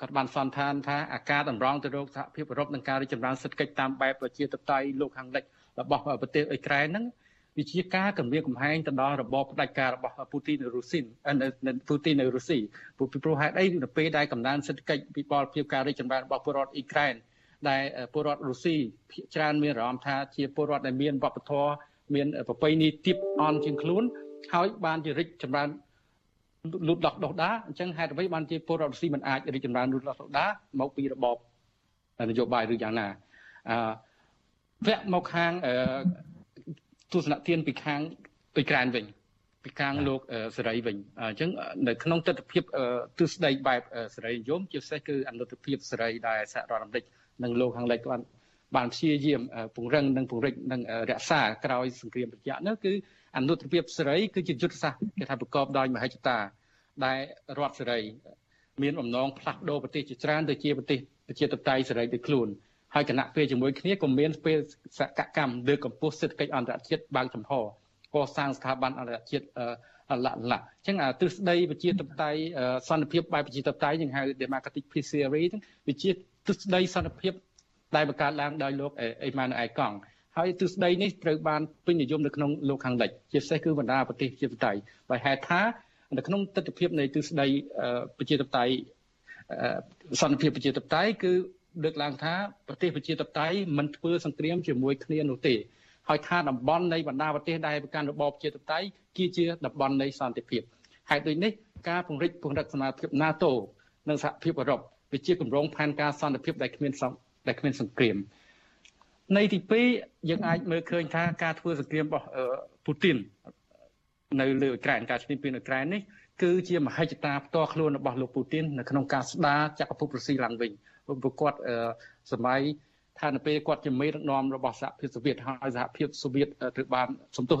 គាត់បានសន្និដ្ឋានថាអាការតម្រង់ទៅរកសហភាពអឺរ៉ុបនឹងការរីកចម្រើនសេដ្ឋកិច្ចតាមបែបប្រជាធិបតេយ្យលោកខាងលិចរបស់ប្រទេសអ៊ុយក្រែនហ្នឹងវាជាការគម្រាមកំហែងទៅដល់របបផ្ដាច់ការរបស់ពូទីននៅរុស្ស៊ីនៅពូទីននៅរុស្ស៊ីពីព្រោះហេតុអីនៅពេលដែលកំណើនសេដ្ឋកិច្ចពីបលភាពការរីកចម្រើនរបស់ពលរដ្ឋអ៊ុយក្រែនដែលពលរដ្ឋរុស្ស៊ីភាគច្រើនមានអារម្មណ៍ថាជាពលរដ្ឋដែលមានវប្បធម៌មានប្រពៃណីទាបអន់ជាងខ្លួនហើយបានជារីកចម្រើន លូតលាស់ដុះដាអញ្ចឹងហេតុអ្វីបានជាពលរដ្ឋរុស្ស៊ីមិនអាចរីកចម្រើនលូតលាស់ដុះដាមកពីរបបនយោបាយឬយ៉ាងណាអឺវគ្គមកខាងទស្សនៈទានពីខាងអ៊ុយក្រែនវិញពីខាងលោកសេរីវិញអញ្ចឹងនៅក្នុងទស្សនវិជ្ជាទស្សន័យបែបសេរីនិយមជាពិសេសគឺអនុត្តភាពសេរីដែលសហរដ្ឋអាមេរិកនិងលោកខាងលិចបានបានព្យាយាមពង្រឹងនិងពង្រីកនិងរក្សាក្រោយសង្គ្រាមប្រចាំនោះគឺ អនុត្តភាពសេរីគឺជាយុទ្ធសាស្ត្រគេថាប្រកបដោយមហិច្ឆតាដែលរដ្ឋសេរី មានបំណងផ្លាស់ប្ដូរប្រទេសជាច្រើនទៅជាប្រទេសប្រជាធិបតេយ្យសេរីដូចខ្លួនហើយគណៈពេលជាមួយគ្នាក៏មានពេលសកម្មលើកកម្ពស់សេដ្ឋកិច្ចអន្តរជាតិបើកចំហកសាងស្ថាប័នអន្តរជាតិលក្ខណៈអញ្ចឹងទិសដីប្រជាធិបតេយ្យសន្តិភាពបែបប្រជាធិបតេយ្យយើងហៅ democratic peace theory ហ្នឹងវាជាទិសដីសន្តិភាពដែលបង្កើតឡើងដោយលោកអេម៉ានូអែលកង់ ហើយទិសដីនេះត្រូវបានពេញនិយមនៅក្នុងលោកខាងលិចជាពិសេសគឺបណ្ដាប្រទេសប្រជាធិបតេយ្យបើហេតុថានៅក្នុងទស្សនវិជ្ជានៃទិសដីប្រជាធិបតេយ្យសន្តិភាពប្រជាធិបតេយ្យគឺលើកឡើងថាប្រទេសប្រជាធិបតេយ្យមិនធ្វើសង្គ្រាមជាមួយគ្នានោះទេហើយថាតំបន់នៃបណ្ដាប្រទេសដែលប្រកាន់របបប្រជាធិបតេយ្យគឺជាតំបន់នៃសន្តិភាពហេតុដូចនេះការពង្រីកពង្រឹងសមាភិប NATO និងសហភាពអឺរ៉ុបវាជាគម្រោងផែនការសន្តិភាពដែលគ្មានដែលគ្មានសង្គ្រាម នៃទី2យើងអាចមើលឃើញថាការធ្វើសង្គ្រាមរបស់ពូទីននៅលើអ៊ុយក្រែនការឈ្លានពានអ៊ុយក្រែននេះគឺជាមហិច្ឆតាផ្ទាល់ខ្លួនរបស់លោកពូទីននៅក្នុងការស្ដារចក្រភពរុស្ស៊ីឡើងវិញព្រោះគាត់សម័យថានៅពេលគាត់ជាមេដឹកនាំរបស់សហភាពសូវៀតហើយសហភាពសូវៀតត្រូវបានសំទោស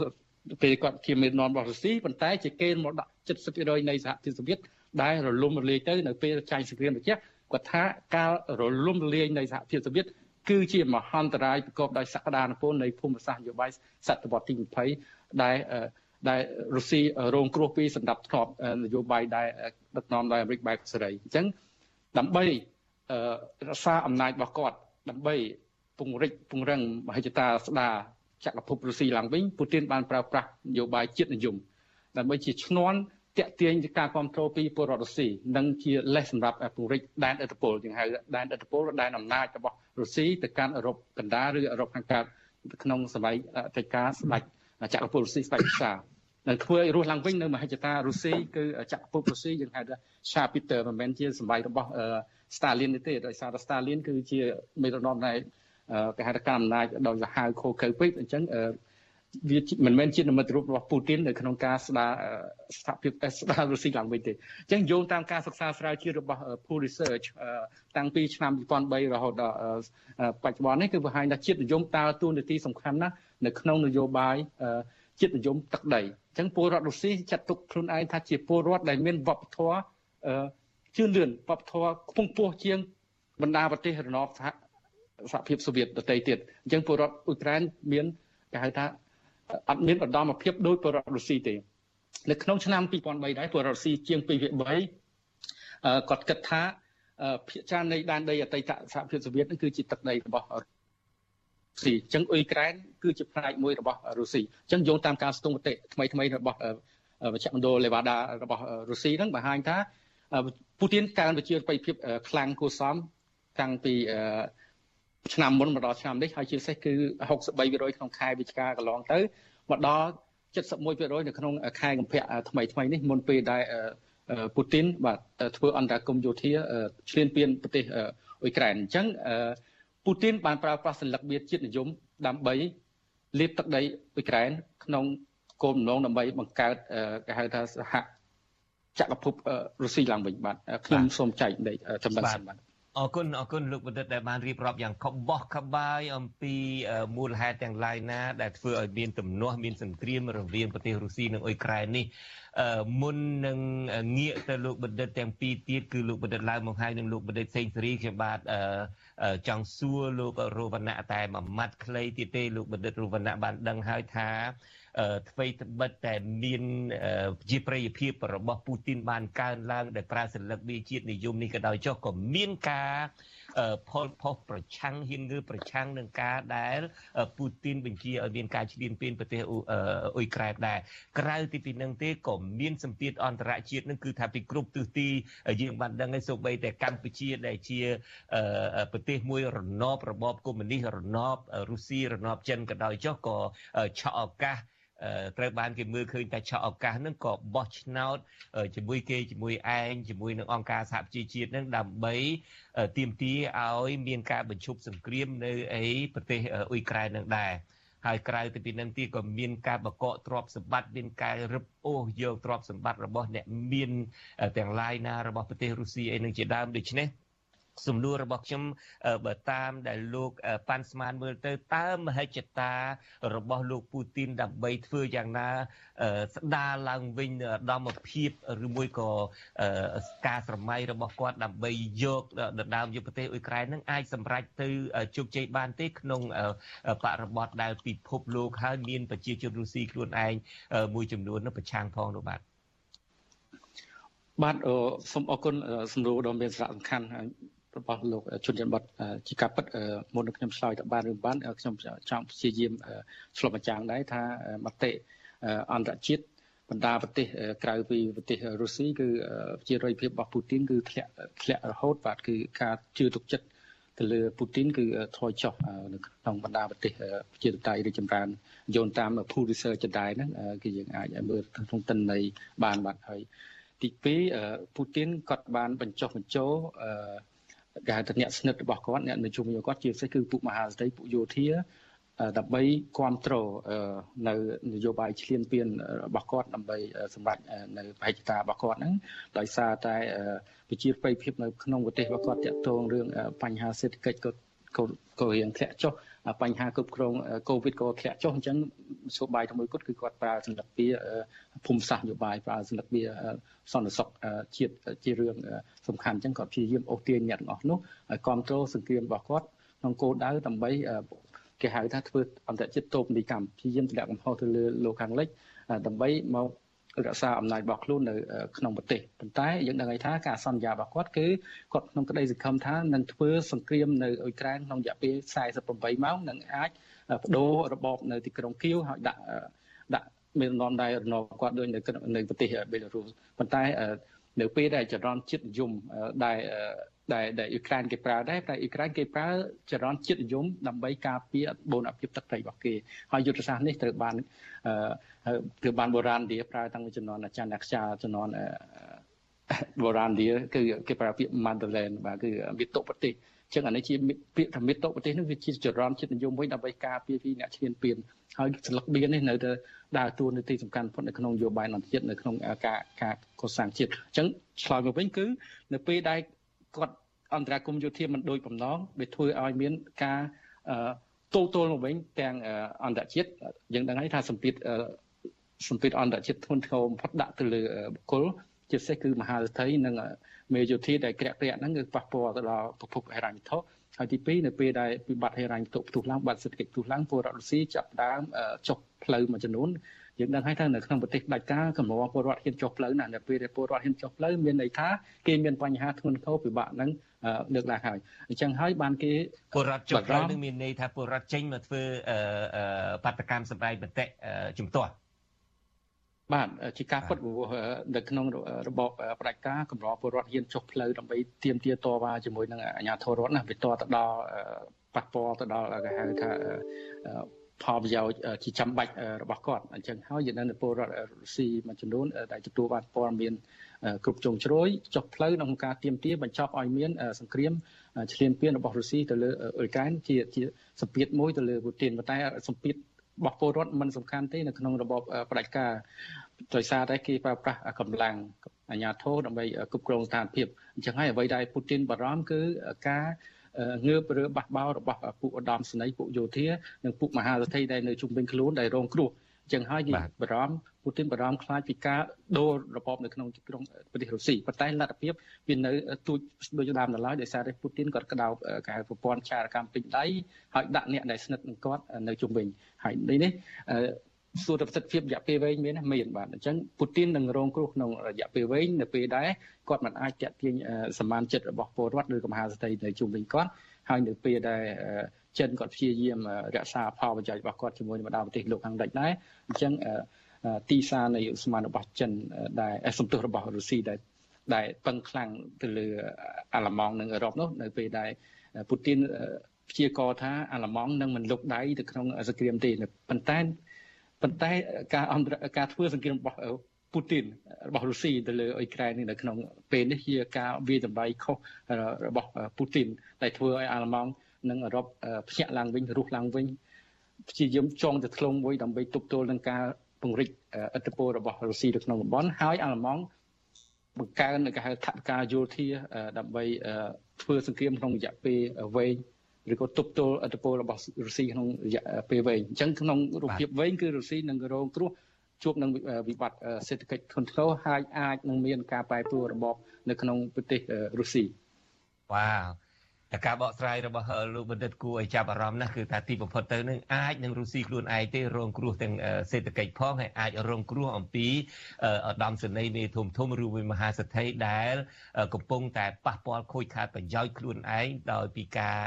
ពេលគាត់ជាមេដឹកនាំរបស់រុស្ស៊ីប៉ុន្តែជាគេមកដាក់70%នៃសហភាពសូវៀតដែលរលំរលាយទៅនៅពេលចាញ់សង្គ្រាមត្រជាក់គាត់ថាការរលំរលាយនៃសហភាពសូវៀត គឺជាមហន្តរាយប្រកបដោយសក្តានុពលនៃភូមិសាស្ត្រនយោបាយសតវត្សទី20ដែលដែលរុស្ស៊ីរងគ្រោះពីសម្ដាប់ធ្នាប់នយោបាយដែលដឹកនាំដោយអាមេរិកបែបសេរីអញ្ចឹងដើម្បីរក្សាអំណាចរបស់គាត់ដើម្បីពង្រីកពង្រឹងមហិច្ឆតាស្ដារចក្រភពរុស្ស៊ីឡើងវិញពូទីនបានប្រើប្រាស់នយោបាយជាតិនិយមដើម្បីជាឈ្នន់ តាក់ទាញការគ្រប់គ្រងពីពលរដ្ឋរុស្ស៊ីនិងជាលេសសម្រាប់ពង្រីកដែនឥទ្ធិពលយើងហៅដែនឥទ្ធិពលដែនអំណាចរបស់រុស្ស៊ីទៅកាន់អឺរ៉ុបកណ្ដាលឬអឺរ៉ុបខាងកើតក្នុងសម័យកិច្ចការស្ដេចចក្រភពរុស្ស៊ីស្ដេចសានឹងធ្វើឲ្យរស់ឡើងវិញនៅមហិច្ឆតារុស្ស៊ីគឺចក្រភពរុស្ស៊ីយើងហៅថា Chapitre មិនមែនជាសម័យរបស់ Stalin ទេដោយសារតែ Stalin គឺជាមេដឹកនាំដែលគេហៅថាកម្មអំណាចដោយសាហាវខូខើពេកអញ្ចឹង វាមិនមែនជានិមិត្តរូបរបស់ពូទីននៅក្នុងការស្ដារស្ថានភាពស្ដាររុស្ស៊ីឡើងវិញទេអញ្ចឹងយោងតាមការសិក្សាស្រាវជ្រាវរបស់ Pew Research តាំងពីឆ្នាំ2003រហូតដល់បច្ចុប្បន្ននេះគឺបង្ហាញថាជាតិនិយមតើតួនាទីសំខាន់ណាស់នៅក្នុងនយោបាយជាតិនិយមទឹកដីអញ្ចឹងពលរដ្ឋរុស្ស៊ីចាត់ទុកខ្លួនឯងថាជាពលរដ្ឋដែលមានវប្បធម៌ជឿនលឿនវប្បធម៌ខ្ពង់ខ្ពស់ជាងបណ្ដាប្រទេសរណបសហសហភាពសូវៀតដទៃទៀតអញ្ចឹងពលរដ្ឋអ៊ុយក្រែនមានគេហៅថា អត់មានឧត្តមភាពដោយពលរដ្ឋរុស្ស៊ីទេនៅក្នុងឆ្នាំ2003ដែរពលរដ្ឋរុស្ស៊ីជាង2ភាគ3គាត់គិតថាភាគច្រើននៃដែនដីអតីតសហភាពសូវៀតនឹងគឺជាទឹកដីរបស់ស៊ីអញ្ចឹងអ៊ុយក្រែនគឺជាផ្នែកមួយរបស់រុស្ស៊ីអញ្ចឹងយោងតាមការស្ទង់មតិថ្មីថ្មីរបស់មជ្ឈមណ្ឌលលេវ៉ាដារបស់រុស្ស៊ីហ្នឹងបង្ហាញថាពូទីនកើនប្រជាប្រិយភាពខ្លាំងគួរសមតាំងពី ឆ្នាំមុនមកដល់ឆ្នាំនេះហើយជាពិសេសគឺ63%ក្នុងខែវិច្ឆិកាកន្លងទៅមកដល់71%នៅក្នុងខែកុម្ភៈថ្មីថ្មីនេះមុនពេលដែលពូទីនបាទធ្វើអន្តរាគមយោធាឈ្លានពានប្រទេសអ៊ុយក្រែនអញ្ចឹងពូទីនបានប្រើប្រាស់សញ្ញាវិទ្យាជាតិនិយមដើម្បីលាបទឹកដីអ៊ុយក្រែនក្នុងគោលបំណងដើម្បីបង្កើតគេហៅថាសហចក្រភពរុស្ស៊ីឡើងវិញបាទខ្ញុំសូមចែកនៃចំណុចសម្បត្តិ អរគុណអរគុណលោកបណ្ឌិតដែលបានរៀបរាប់យ៉ាងខុសបោះក្បាយអំពីមូលហេតុទាំងឡាយណា ដែលធ្វើឲ្យមានទំនាស់មានសង្គ្រាមរវាងប្រទេសរុស្ស៊ីនិងអ៊ុយក្រែននេះមុននឹងងាកទៅលោកបណ្ឌិតទាំងពីរទៀតគឺលោកបណ្ឌិតឡើងមកហើយនិងលោកបណ្ឌិតសេងសេរីខ្ញុំបាទចង់សួរលោករវណ្ណៈតែមួយម៉ាត់ខ្លីទៀតទេលោកបណ្ឌិតរវណ្ណៈបានដឹងហើយថា អ្វីត្បិតតែមានជាប្រយោភាពរបស់ពូទីនបានកើនឡើងដោយប្រើសិលឹកវាជាតិនិយមនេះក៏ដោយចុះក៏មានការផលផុសប្រឆាំងហ៊ានងើប្រឆាំងនឹងការដែលពូទីនបញ្ជាឲ្យមានការឈ្លានពានប្រទេសអ៊ុយក្រែនដែរក្រៅពីពីនឹងទេក៏មានសម្ពាធអន្តរជាតិនឹងគឺថាពីគ្រប់ទិសទីយើងបានដឹងហើយសូម្បីតែកម្ពុជាដែលជាប្រទេសមួយរណបរបបកុម្មុយនីសរណបរុស្ស៊ីរណបចិនក៏ដោយចុះក៏ឆក់ឱកាស ត្រូវបានគេមើលឃើញតែឆក់ឱកាសហ្នឹងក៏បោះឆ្នោតជាមួយគេជាមួយឯងជាមួយនឹងអង្គការសហប្រជាជាតិហ្នឹងដើម្បីទាមទារឲ្យមានការបញ្ឈប់សង្គ្រាមនៅអីប្រទេសអ៊ុយក្រែននឹងដែរហើយក្រៅទៅពីនឹងទៀតក៏មានការបកកទ្រព្យសម្បត្តិមានការរឹបអូសយកទ្រព្យសម្បត្តិរបស់អ្នកមានទាំងឡាយណារបស់ប្រទេសរុស្ស៊ីអីនឹងជាដើមដូច្នេះ សំណួររបស់ខ្ញុំបើតាមដែលលោកប៉ាន់ស្មានមើលទៅតើមហិច្ឆតារបស់លោកពូទីនដើម្បីធ្វើយ៉ាងណាស្ដារឡើងវិញឧត្តមភាពឬមួយក៏ការស្រមៃរបស់គាត់ដើម្បីយកដណ្ដើមយកប្រទេសអ៊ុយក្រែននឹងអាចសម្រេចទៅជោគជ័យបានទេក្នុងបរិបទដែលពិភពលោកហើយមានប្រជាជនរុស្ស៊ីខ្លួនឯងមួយចំនួននឹងប្រឆាំងផងនោះបាទបាទសូមអរគុណសំណួរដ៏មានសារៈសំខាន់ របស់លោកជនជាតិបតជាការពិតមុននឹងខ្ញុំឆ្លើយទៅបានឬបានខ្ញុំចង់ព្យាយាមឆ្លុះបញ្ចាំងដែរថាមតិអន្តរជាតិបណ្ដាប្រទេសក្រៅពីប្រទេសរុស្ស៊ីគឺជារយភាពរបស់ពូទីនគឺធ្លាក់ធ្លាក់រហូតបាទគឺការជឿទុកចិត្តទៅលើពូទីនគឺថយចុះនៅក្នុងបណ្ដាប្រទេសជាតៃរីចម្រើនយោនតាម Pew Research ចដែរហ្នឹងគឺយើងអាចមើលក្នុងតិន័យបានបាទហើយទី2ពូទីនគាត់បានបញ្ចុះបញ្ចូល គេហៅថាអ្នកស្និទ្ធរបស់គាត់អ្នកនៅជុំវិញគាត់ជាពិសេសគឺពួកមហាស្ត្រីពួកយោធាដើម្បីគ្រប់គ្រងនៅនយោបាយឈ្លានពានរបស់គាត់ដើម្បីសម្រាប់នៅបហិច្ឆតារបស់គាត់ហ្នឹងដោយសារតែវិជាប្រិយភាពនៅក្នុងប្រទេសរបស់គាត់តាក់ទងរឿងបញ្ហាសេដ្ឋកិច្ចក៏ក៏រៀងធ្លាក់ចុះ បញ្ហាគ្រប់គ្រងកូវីដក៏ធ្លាក់ចុះអញ្ចឹងសួរបាយមួយគត់គឺគាត់ប្រើសន្តិភាពភូមិសាស្ត្រនយោបាយប្រើសន្តិភាពសន្តិសុខជាតិជារឿងសំខាន់អញ្ចឹងគាត់ព្យាយាមអូសទាញអ្នកទាំងអស់នោះឲ្យគ្រប់គ្រងសង្គ្រាមរបស់គាត់ក្នុងគោលដៅដើម្បីគេហៅថាធ្វើអន្តរជាតិតូបនីកម្មព្យាយាមទម្លាក់កំហុសទៅលើលោកខាងលិចដើម្បីមក រក្សាអំណាចរបស់ខ្លួននៅក្នុងប្រទេសប៉ុន្តែយើងដឹងថាការសន្យារបស់គាត់គឺគាត់ក្នុងក្តីសង្ឃឹមថានឹងធ្វើសង្គ្រាមនៅអ៊ុយក្រែនក្នុងរយៈពេល48ម៉ោងនឹងអាចបដូររបបនៅទីក្រុងគៀវហើយដាក់ដាក់មាននំដែររណគាត់ដូចនៅនៅប្រទេសបេឡារុសប៉ុន្តែនៅពេលដែលចរន្តជាតិនិយមដែល ដែលដែលអ៊ុយក្រែនគេប្រើដែរតែអ៊ុយក្រែនគេប្រើចរន្តជាតិនិយមដើម្បីការពារបូនអភិបទឹកដីរបស់គេហើយយុទ្ធសាស្ត្រនេះត្រូវបានត្រូវបានបុរាណវាប្រើតាំងពីចំនួនអាចារ្យអ្នកខ្យាចំនួនបុរាណវាគឺគេប្រើពាក្យ Mandolin បាទគឺវិតុប្រទេសចឹងអានេះជាពាក្យថាមិត្តប្រទេសនេះវាជាចរន្តជាតិនិយមមួយដើម្បីការពារពីអ្នកឈ្លានពានហើយស្លឹកបៀននេះនៅតែដើរតួនាទីសំខាន់បំផុតនៅក្នុងនយោបាយអន្តរជាតិនៅក្នុងការការកសាងជាតិអញ្ចឹងឆ្លើយមកវិញគឺនៅពេលដែល គាត់អន្តរាគមយោធាមិនដូចបំណងវាធ្វើឲ្យមានការទូទល់មកវិញទាំងអន្តរជាតិយើងដឹងហើយថាសម្ពាធសម្ពាធអន្តរជាតិធ្ងន់ធ្ងរបំផុតដាក់ទៅលើបុគ្គលជាពិសេសគឺមហារដ្ឋីនិងមេយោធាដែលក្រាក់ក្រាក់ហ្នឹងគឺប៉ះពាល់ទៅដល់ប្រភពហិរញ្ញវត្ថុហើយទី2នៅពេលដែលវិបត្តិហិរញ្ញវត្ថុផ្ទុះឡើងបាត់សេដ្ឋកិច្ចផ្ទុះឡើងពលរដ្ឋរុស្ស៊ីចាប់ដើមចុះផ្លូវមួយចំនួន យើងដឹងហើយថានៅក្នុងប្រទេសដាច់ការកម្រពលរដ្ឋហ៊ានចុះផ្លូវណានៅពេលដែលពលរដ្ឋហ៊ានចុះផ្លូវមានន័យថាគេមានបញ្ហាធ្ងន់ធ្ងរពិបាកនឹងលើកឡើងហើយអញ្ចឹងហើយបានគេពលរដ្ឋចុះផ្លូវនឹងមានន័យថាពលរដ្ឋចេញមកធ្វើបាតកម្មសម្ដែងមតិជំទាស់បាទជាការពិតនៅក្នុងរបបផ្ដាច់ការកម្រពលរដ្ឋហ៊ានចុះផ្លូវដើម្បីទាមទារតវ៉ាជាមួយនឹងអាជ្ញាធររដ្ឋណាវាតទៅដល់ប៉ះពាល់ទៅដល់គេហៅថា ផលប្រយោជន៍ជាចាំបាច់របស់គាត់អញ្ចឹងហើយយើងនៅពលរដ្ឋរុស្ស៊ីមួយចំនួនដែលទទួលបានព័ត៌មានគ្រប់ជ្រុងជ្រោយចុះផ្លូវក្នុងការទៀមទាបញ្ចប់ឲ្យមានសង្គ្រាមឈ្លានពានរបស់រុស្ស៊ីទៅលើអ៊ុយក្រែនជាជាសម្ពាធមួយទៅលើពូទីនប៉ុន្តែសម្ពាធរបស់ពលរដ្ឋមិនសំខាន់ទេនៅក្នុងរបបផ្ដាច់ការដោយសារតែគេប្រើប្រាស់កម្លាំងអាញាធរដើម្បីគ្រប់គ្រងស្ថានភាពអញ្ចឹងហើយអ្វីដែលពូទីនបារម្ភគឺការ ងើបឬបះបោរបស់ពួកឧត្តមសេនីយ៍ពួកយោធានិងពួកមហាសទ្ធិដែលនៅជុំវិញខ្លួនដែលរងគ្រោះអញ្ចឹងហើយគេបារម្ភពូទីនបារម្ភខ្លាចពីការដូររបបនៅក្នុងក្រុងប្រទេសរុស្ស៊ីប៉ុន្តែលទ្ធភាពវានៅទូចដូចដើមដល់ហើយដោយសារតែពូទីនគាត់ក្តោបការប្រព័ន្ធចារកម្មពេញដៃហើយដាក់អ្នកដែលស្និទ្ធនឹងគាត់នៅជុំវិញហើយនេះ សួរទៅប្រសិទ្ធភាពរយៈពេលវែងមានមានបាទអញ្ចឹងពូទីននឹងរងគ្រោះក្នុងរយៈពេលវែងនៅពេលដែលគាត់មិនអាចតាក់ទាញសមានចិត្តរបស់ពលរដ្ឋឬក៏មហាសទ្ធិនៅជុំវិញគាត់ហើយនៅពេលដែលចិនគាត់ព្យាយាមរក្សាផលប្រយោជន៍របស់គាត់ជាមួយនឹងបណ្ដាប្រទេសលោកខាងលិចដែរអញ្ចឹងទីផ្សារនៃឧស្ម័នរបស់ចិនដែលសំទុះរបស់រុស្ស៊ីដែលដែលពឹងខ្លាំងទៅលើអាល្លឺម៉ង់និងអឺរ៉ុបនោះនៅពេលដែលពូទីនព្យាករថាអាល្លឺម៉ង់នឹងមិនលុកដៃទៅក្នុងសង្គ្រាមទេប៉ុន្តែ ប៉ុន្តែការអន្តរការធ្វើសង្គ្រាមរបស់ពូទីនរបស់រុស្ស៊ីទៅលើអ៊ុយក្រែននេះនៅក្នុងពេលនេះជាការវាតម្លៃខុសរបស់ពូទីនដែលធ្វើឲ្យអាល្លឺម៉ង់និងអឺរ៉ុបភ្ញាក់ឡើងវិញរស់ឡើងវិញព្យាយាមចងទៅធ្លុងមួយដើម្បីទប់ទល់នឹងការពង្រីកឥទ្ធិពលរបស់រុស្ស៊ីនៅក្នុងតំបន់ហើយអាល្លឺម៉ង់បង្កើននៅគេហៅថវិកាយោធាដើម្បីធ្វើសង្គ្រាមក្នុងរយៈពេលវែង ឬក៏ទប់ទល់ឥទ្ធិពលរបស់រុស្ស៊ីក្នុងរយៈពេលវែងអញ្ចឹងក្នុងរូបភាពវែងគឺរុស្ស៊ីនឹងរងគ្រោះជួបនឹងវិបត្តិសេដ្ឋកិច្ចធ្ងន់ធ្ងរហើយអាចនឹងមានការប្រែប្រួលរបបនៅក្នុងប្រទេសរុស្ស៊ីវ៉ាវ តែការបកស្រាយរបស់លោកបណ្ឌិតគួរឲ្យចាប់អារម្មណ៍ណាស់គឺថាទីបំផុតទៅនឹងអាចនឹងរុស្ស៊ីខ្លួនឯងទេរងគ្រោះទាំងសេដ្ឋកិច្ចផងហើយអាចរងគ្រោះអំពីឧត្តមសេនីយ៍មេធំធំឬមួយមហាសទ្ធិដែល កំពុងតែប៉ះពាល់ខូចខាតប្រយោជន៍ខ្លួនឯងដោយពីការ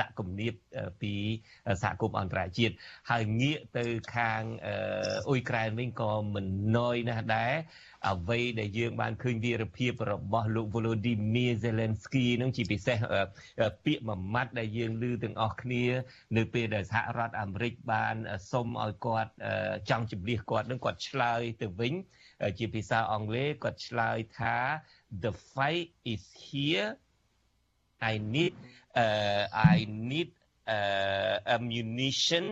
ដាក់គំនាបពីសហគមន៍អន្តរជាតិហើយងាកទៅខាងអ៊ុយក្រែនវិញក៏មិនណយណាស់ដែរ អ្វីដែលយើងបានឃើញវីរភាពរបស់លោក Volodymyr Zelensky នឹងជាពិសេសពាក្យមួយម៉ាត់ដែលយើងឮទាំងអស់គ្នា នៅពេលដែលសហរដ្ឋអាមេរិកបានសុំឲ្យគាត់ចង់ជម្លៀសគាត់នឹងគាត់ឆ្លើយទៅវិញ ជាភាសាអង់គ្លេសគាត់ឆ្លើយថា the fight is here i need uh, i need uh, ammunition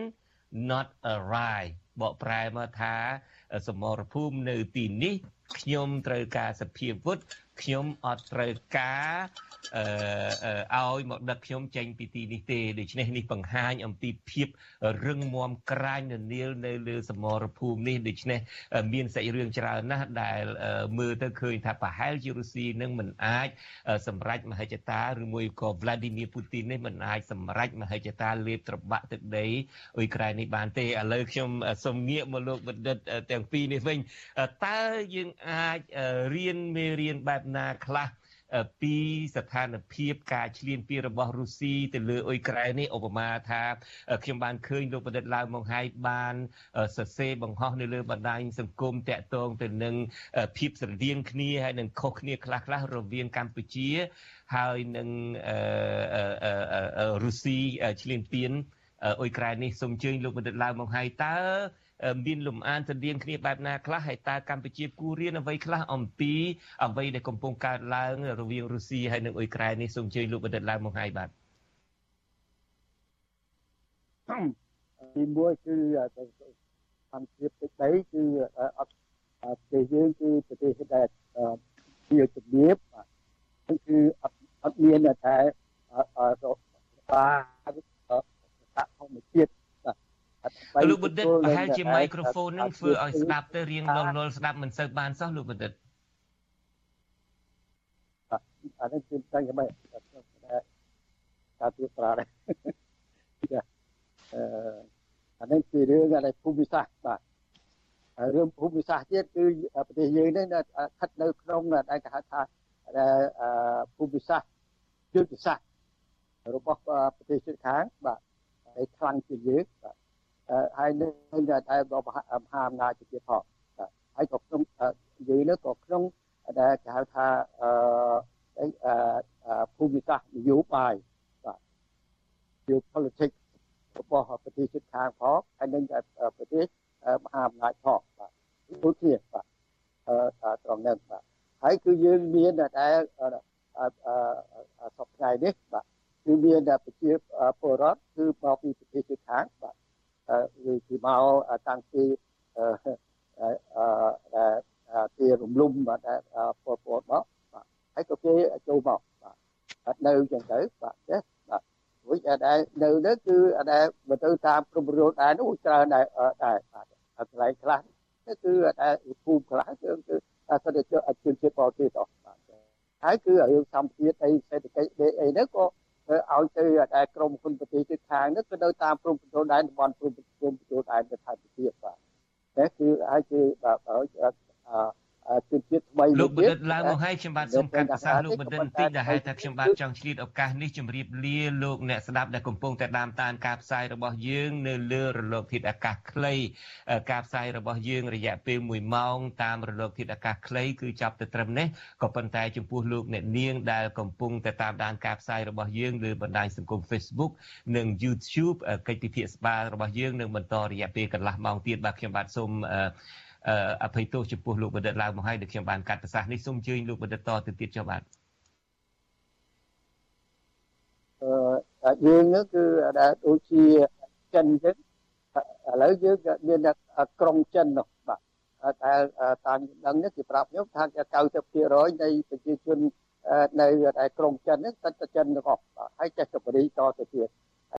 not a ride បកប្រែមកថាសមរភូមិនៅទីនេះ ខ្ញុំត្រូវការសភាវុធ ខ្ញុំអត់ត្រូវការអឺឲ្យមកដឹកខ្ញុំចេញពីទីនេះទេដូច្នេះនេះបង្ហាញអំពីភាពរឹងមាំក្រាញននាលនៅលើសមរភូមិនេះដូច្នេះមានសាច់រឿងច្រើនណាស់ដែលមើលទៅឃើញថាប្រហែលជារុស្ស៊ីនឹងមិនអាចសម្រេចមហិច្ឆតាឬមួយក៏ Vladimir Putin នេះមិនអាចសម្រេចមហិច្ឆតាលេបត្របាក់ទឹកដីអ៊ុយក្រែននេះបានទេឥឡូវខ្ញុំសូមងាកមកលោកបណ្ឌិតទាំងពីរនេះវិញតើយើងអាចរៀនមេរៀនបែបណាខ្លះពីស្ថានភាពការឈ្លានពានរបស់រុស្ស៊ីទៅលើអ៊ុយក្រែននេះឧបមាថាខ្ញុំបានឃើញលោកបណ្ឌិតឡាវម៉ុងហៃបានសរសេរបង្ហោះនៅលើបណ្ដាញសង្គមតាក់ទងទៅនឹងភាពស្រដៀងគ្នាហើយនឹងខុសគ្នាខ្លះខ្លះរវាងកម្ពុជាហើយនឹងរុស្ស៊ីឈ្លានពានអ៊ុយក្រែននេះសូមជើញលោកបណ្ឌិតឡាវម៉ុងហៃតើ មានលំអានទៅរៀងគ្នាបែបណាខ្លះហើយតើកម្ពុជាគួររៀនអ្វីខ្លះអំពីអ្វីដែលកំពុងកើតឡើង រវាងរុស្ស៊ីហើយនិងអ៊ុយក្រែននេះសូមអញ្ជើញលោកបណ្ឌិតឡើងមកហើយបាទទីមួយគឺសន្តិភាពទឹកដីគឺអត់ប្រទេសយើងគឺប្រទេសដែលជាជំនាញបាទគឺអត់អត់មានតែបាទធម្មជាតិ លោកបណ្ឌិតប្រហែលជាមីក្រូហ្វូននឹងធ្វើឲ្យស្ដាប់ទៅរៀងលលលស្ដាប់មិនសូវបានសោះលោកបណ្ឌិតអានេះគឺតែយ៉ាងម៉េចការទូប្រាដែរអឺអានេះគឺរឿងនៃភូមិសាស្ត្របាទហើយរឿងភូមិសាស្ត្រទៀតគឺប្រទេសយើងនេះស្ថិតនៅក្នុងដែលគេហៅថាភូមិសាស្ត្រយុទ្ធសាស្ត្ររបស់ប្រទេសជិតខាងបាទហើយខ្លាំងជាងយើងបាទ ហើយនឹងតែរបស់មហាអំណាចទៀតផងហើយក៏ក្នុងនិយាយនោះក៏ក្នុងដែលគេហៅថាអឺភូមិសាស្ត្រនយោបាយបាទ geopolitics របស់ប្រទេសជិតខាងផងហើយនឹងប្រទេសមហាអំណាចផងបាទដូចគ្នាបាទអឺត្រង់នេះបាទហើយគឺយើងមានតែសពថ្ងៃនេះបាទគឺមានប្រជាពលរដ្ឋគឺមកពីប្រទេសជិតខាងបាទគឺគឺ មកតាំងពីដែលគេរំលំបាទពលពតមកបាទហើយក៏គេចូលមកបាទនៅចឹងទៅបាទចេះបាទវិញដែលនៅនោះគឺដែលបើទៅតាមព្រំរូលដែរនោះច្រើនដែរដែរបាទកន្លែងខ្លះនេះគឺដែលភូមិខ្លះគឺគឺសិទ្ធិជនជនជាតិបរទេសអស់បាទហើយគឺរឿងសម្ពាធអីសេដ្ឋកិច្ចអីហ្នឹងក៏ឲ្យទៅតែក្រមហ៊ុនប្រទេសជិតខាងនេះគឺនៅតាមព្រំប្រទល់ដែនតំបន់ព្រំព្រំប្រទល់ដែនទៅថែមទៀតបាទតែគឺឲ្យគឺបាទជន ជាតិថ្មីលោកបណ្ឌិតឡើងមកឲ្យខ្ញុំបាទសូមកាត់ប្រសាសន៍លោកបណ្ឌិតបន្តិចដែលហៅថាខ្ញុំបាទចង់ឆ្លៀតឱកាសនេះជម្រាបលាលោកអ្នកស្ដាប់ដែលកំពុងតែតាមដានការផ្សាយរបស់យើងនៅលើរលកធាតុអាកាសខ្លីការផ្សាយរបស់យើងរយៈពេល1ម៉ោងតាមរលកធាតុអាកាសខ្លីគឺចាប់ទៅត្រឹមនេះក៏ប៉ុន្តែចំពោះលោកអ្នកនាងដែលកំពុងតែតាមដានការផ្សាយរបស់យើងលើបណ្ដាញសង្គម Facebook និង YouTube កិច្ចពិភាក្សារបស់យើងនឹងបន្តរយៈពេលកន្លះម៉ោងទៀតបាទខ្ញុំបាទសូមអ ភ័យទោសចំពោះលោកបណ្ឌិតឡើងមកហើយដែលខ្ញុំបានកាត់ប្រសាសន៍នេះសូមអញ្ជើញលោកបណ្ឌិតតទៅទៀតចុះបាទអឺយើងនោះគឺដែលដូចជាចិនចឹងឥឡូវយើងមានក្រុងចិននោះបាទតែតាមដឹងនេះគេប្រាប់ខ្ញុំថា90%នៃប្រជាជននៅតែក្រុងចិនហ្នឹងសិតតែចិនទាំងអស់ហើយចេះតែបរិយតទៅទៀត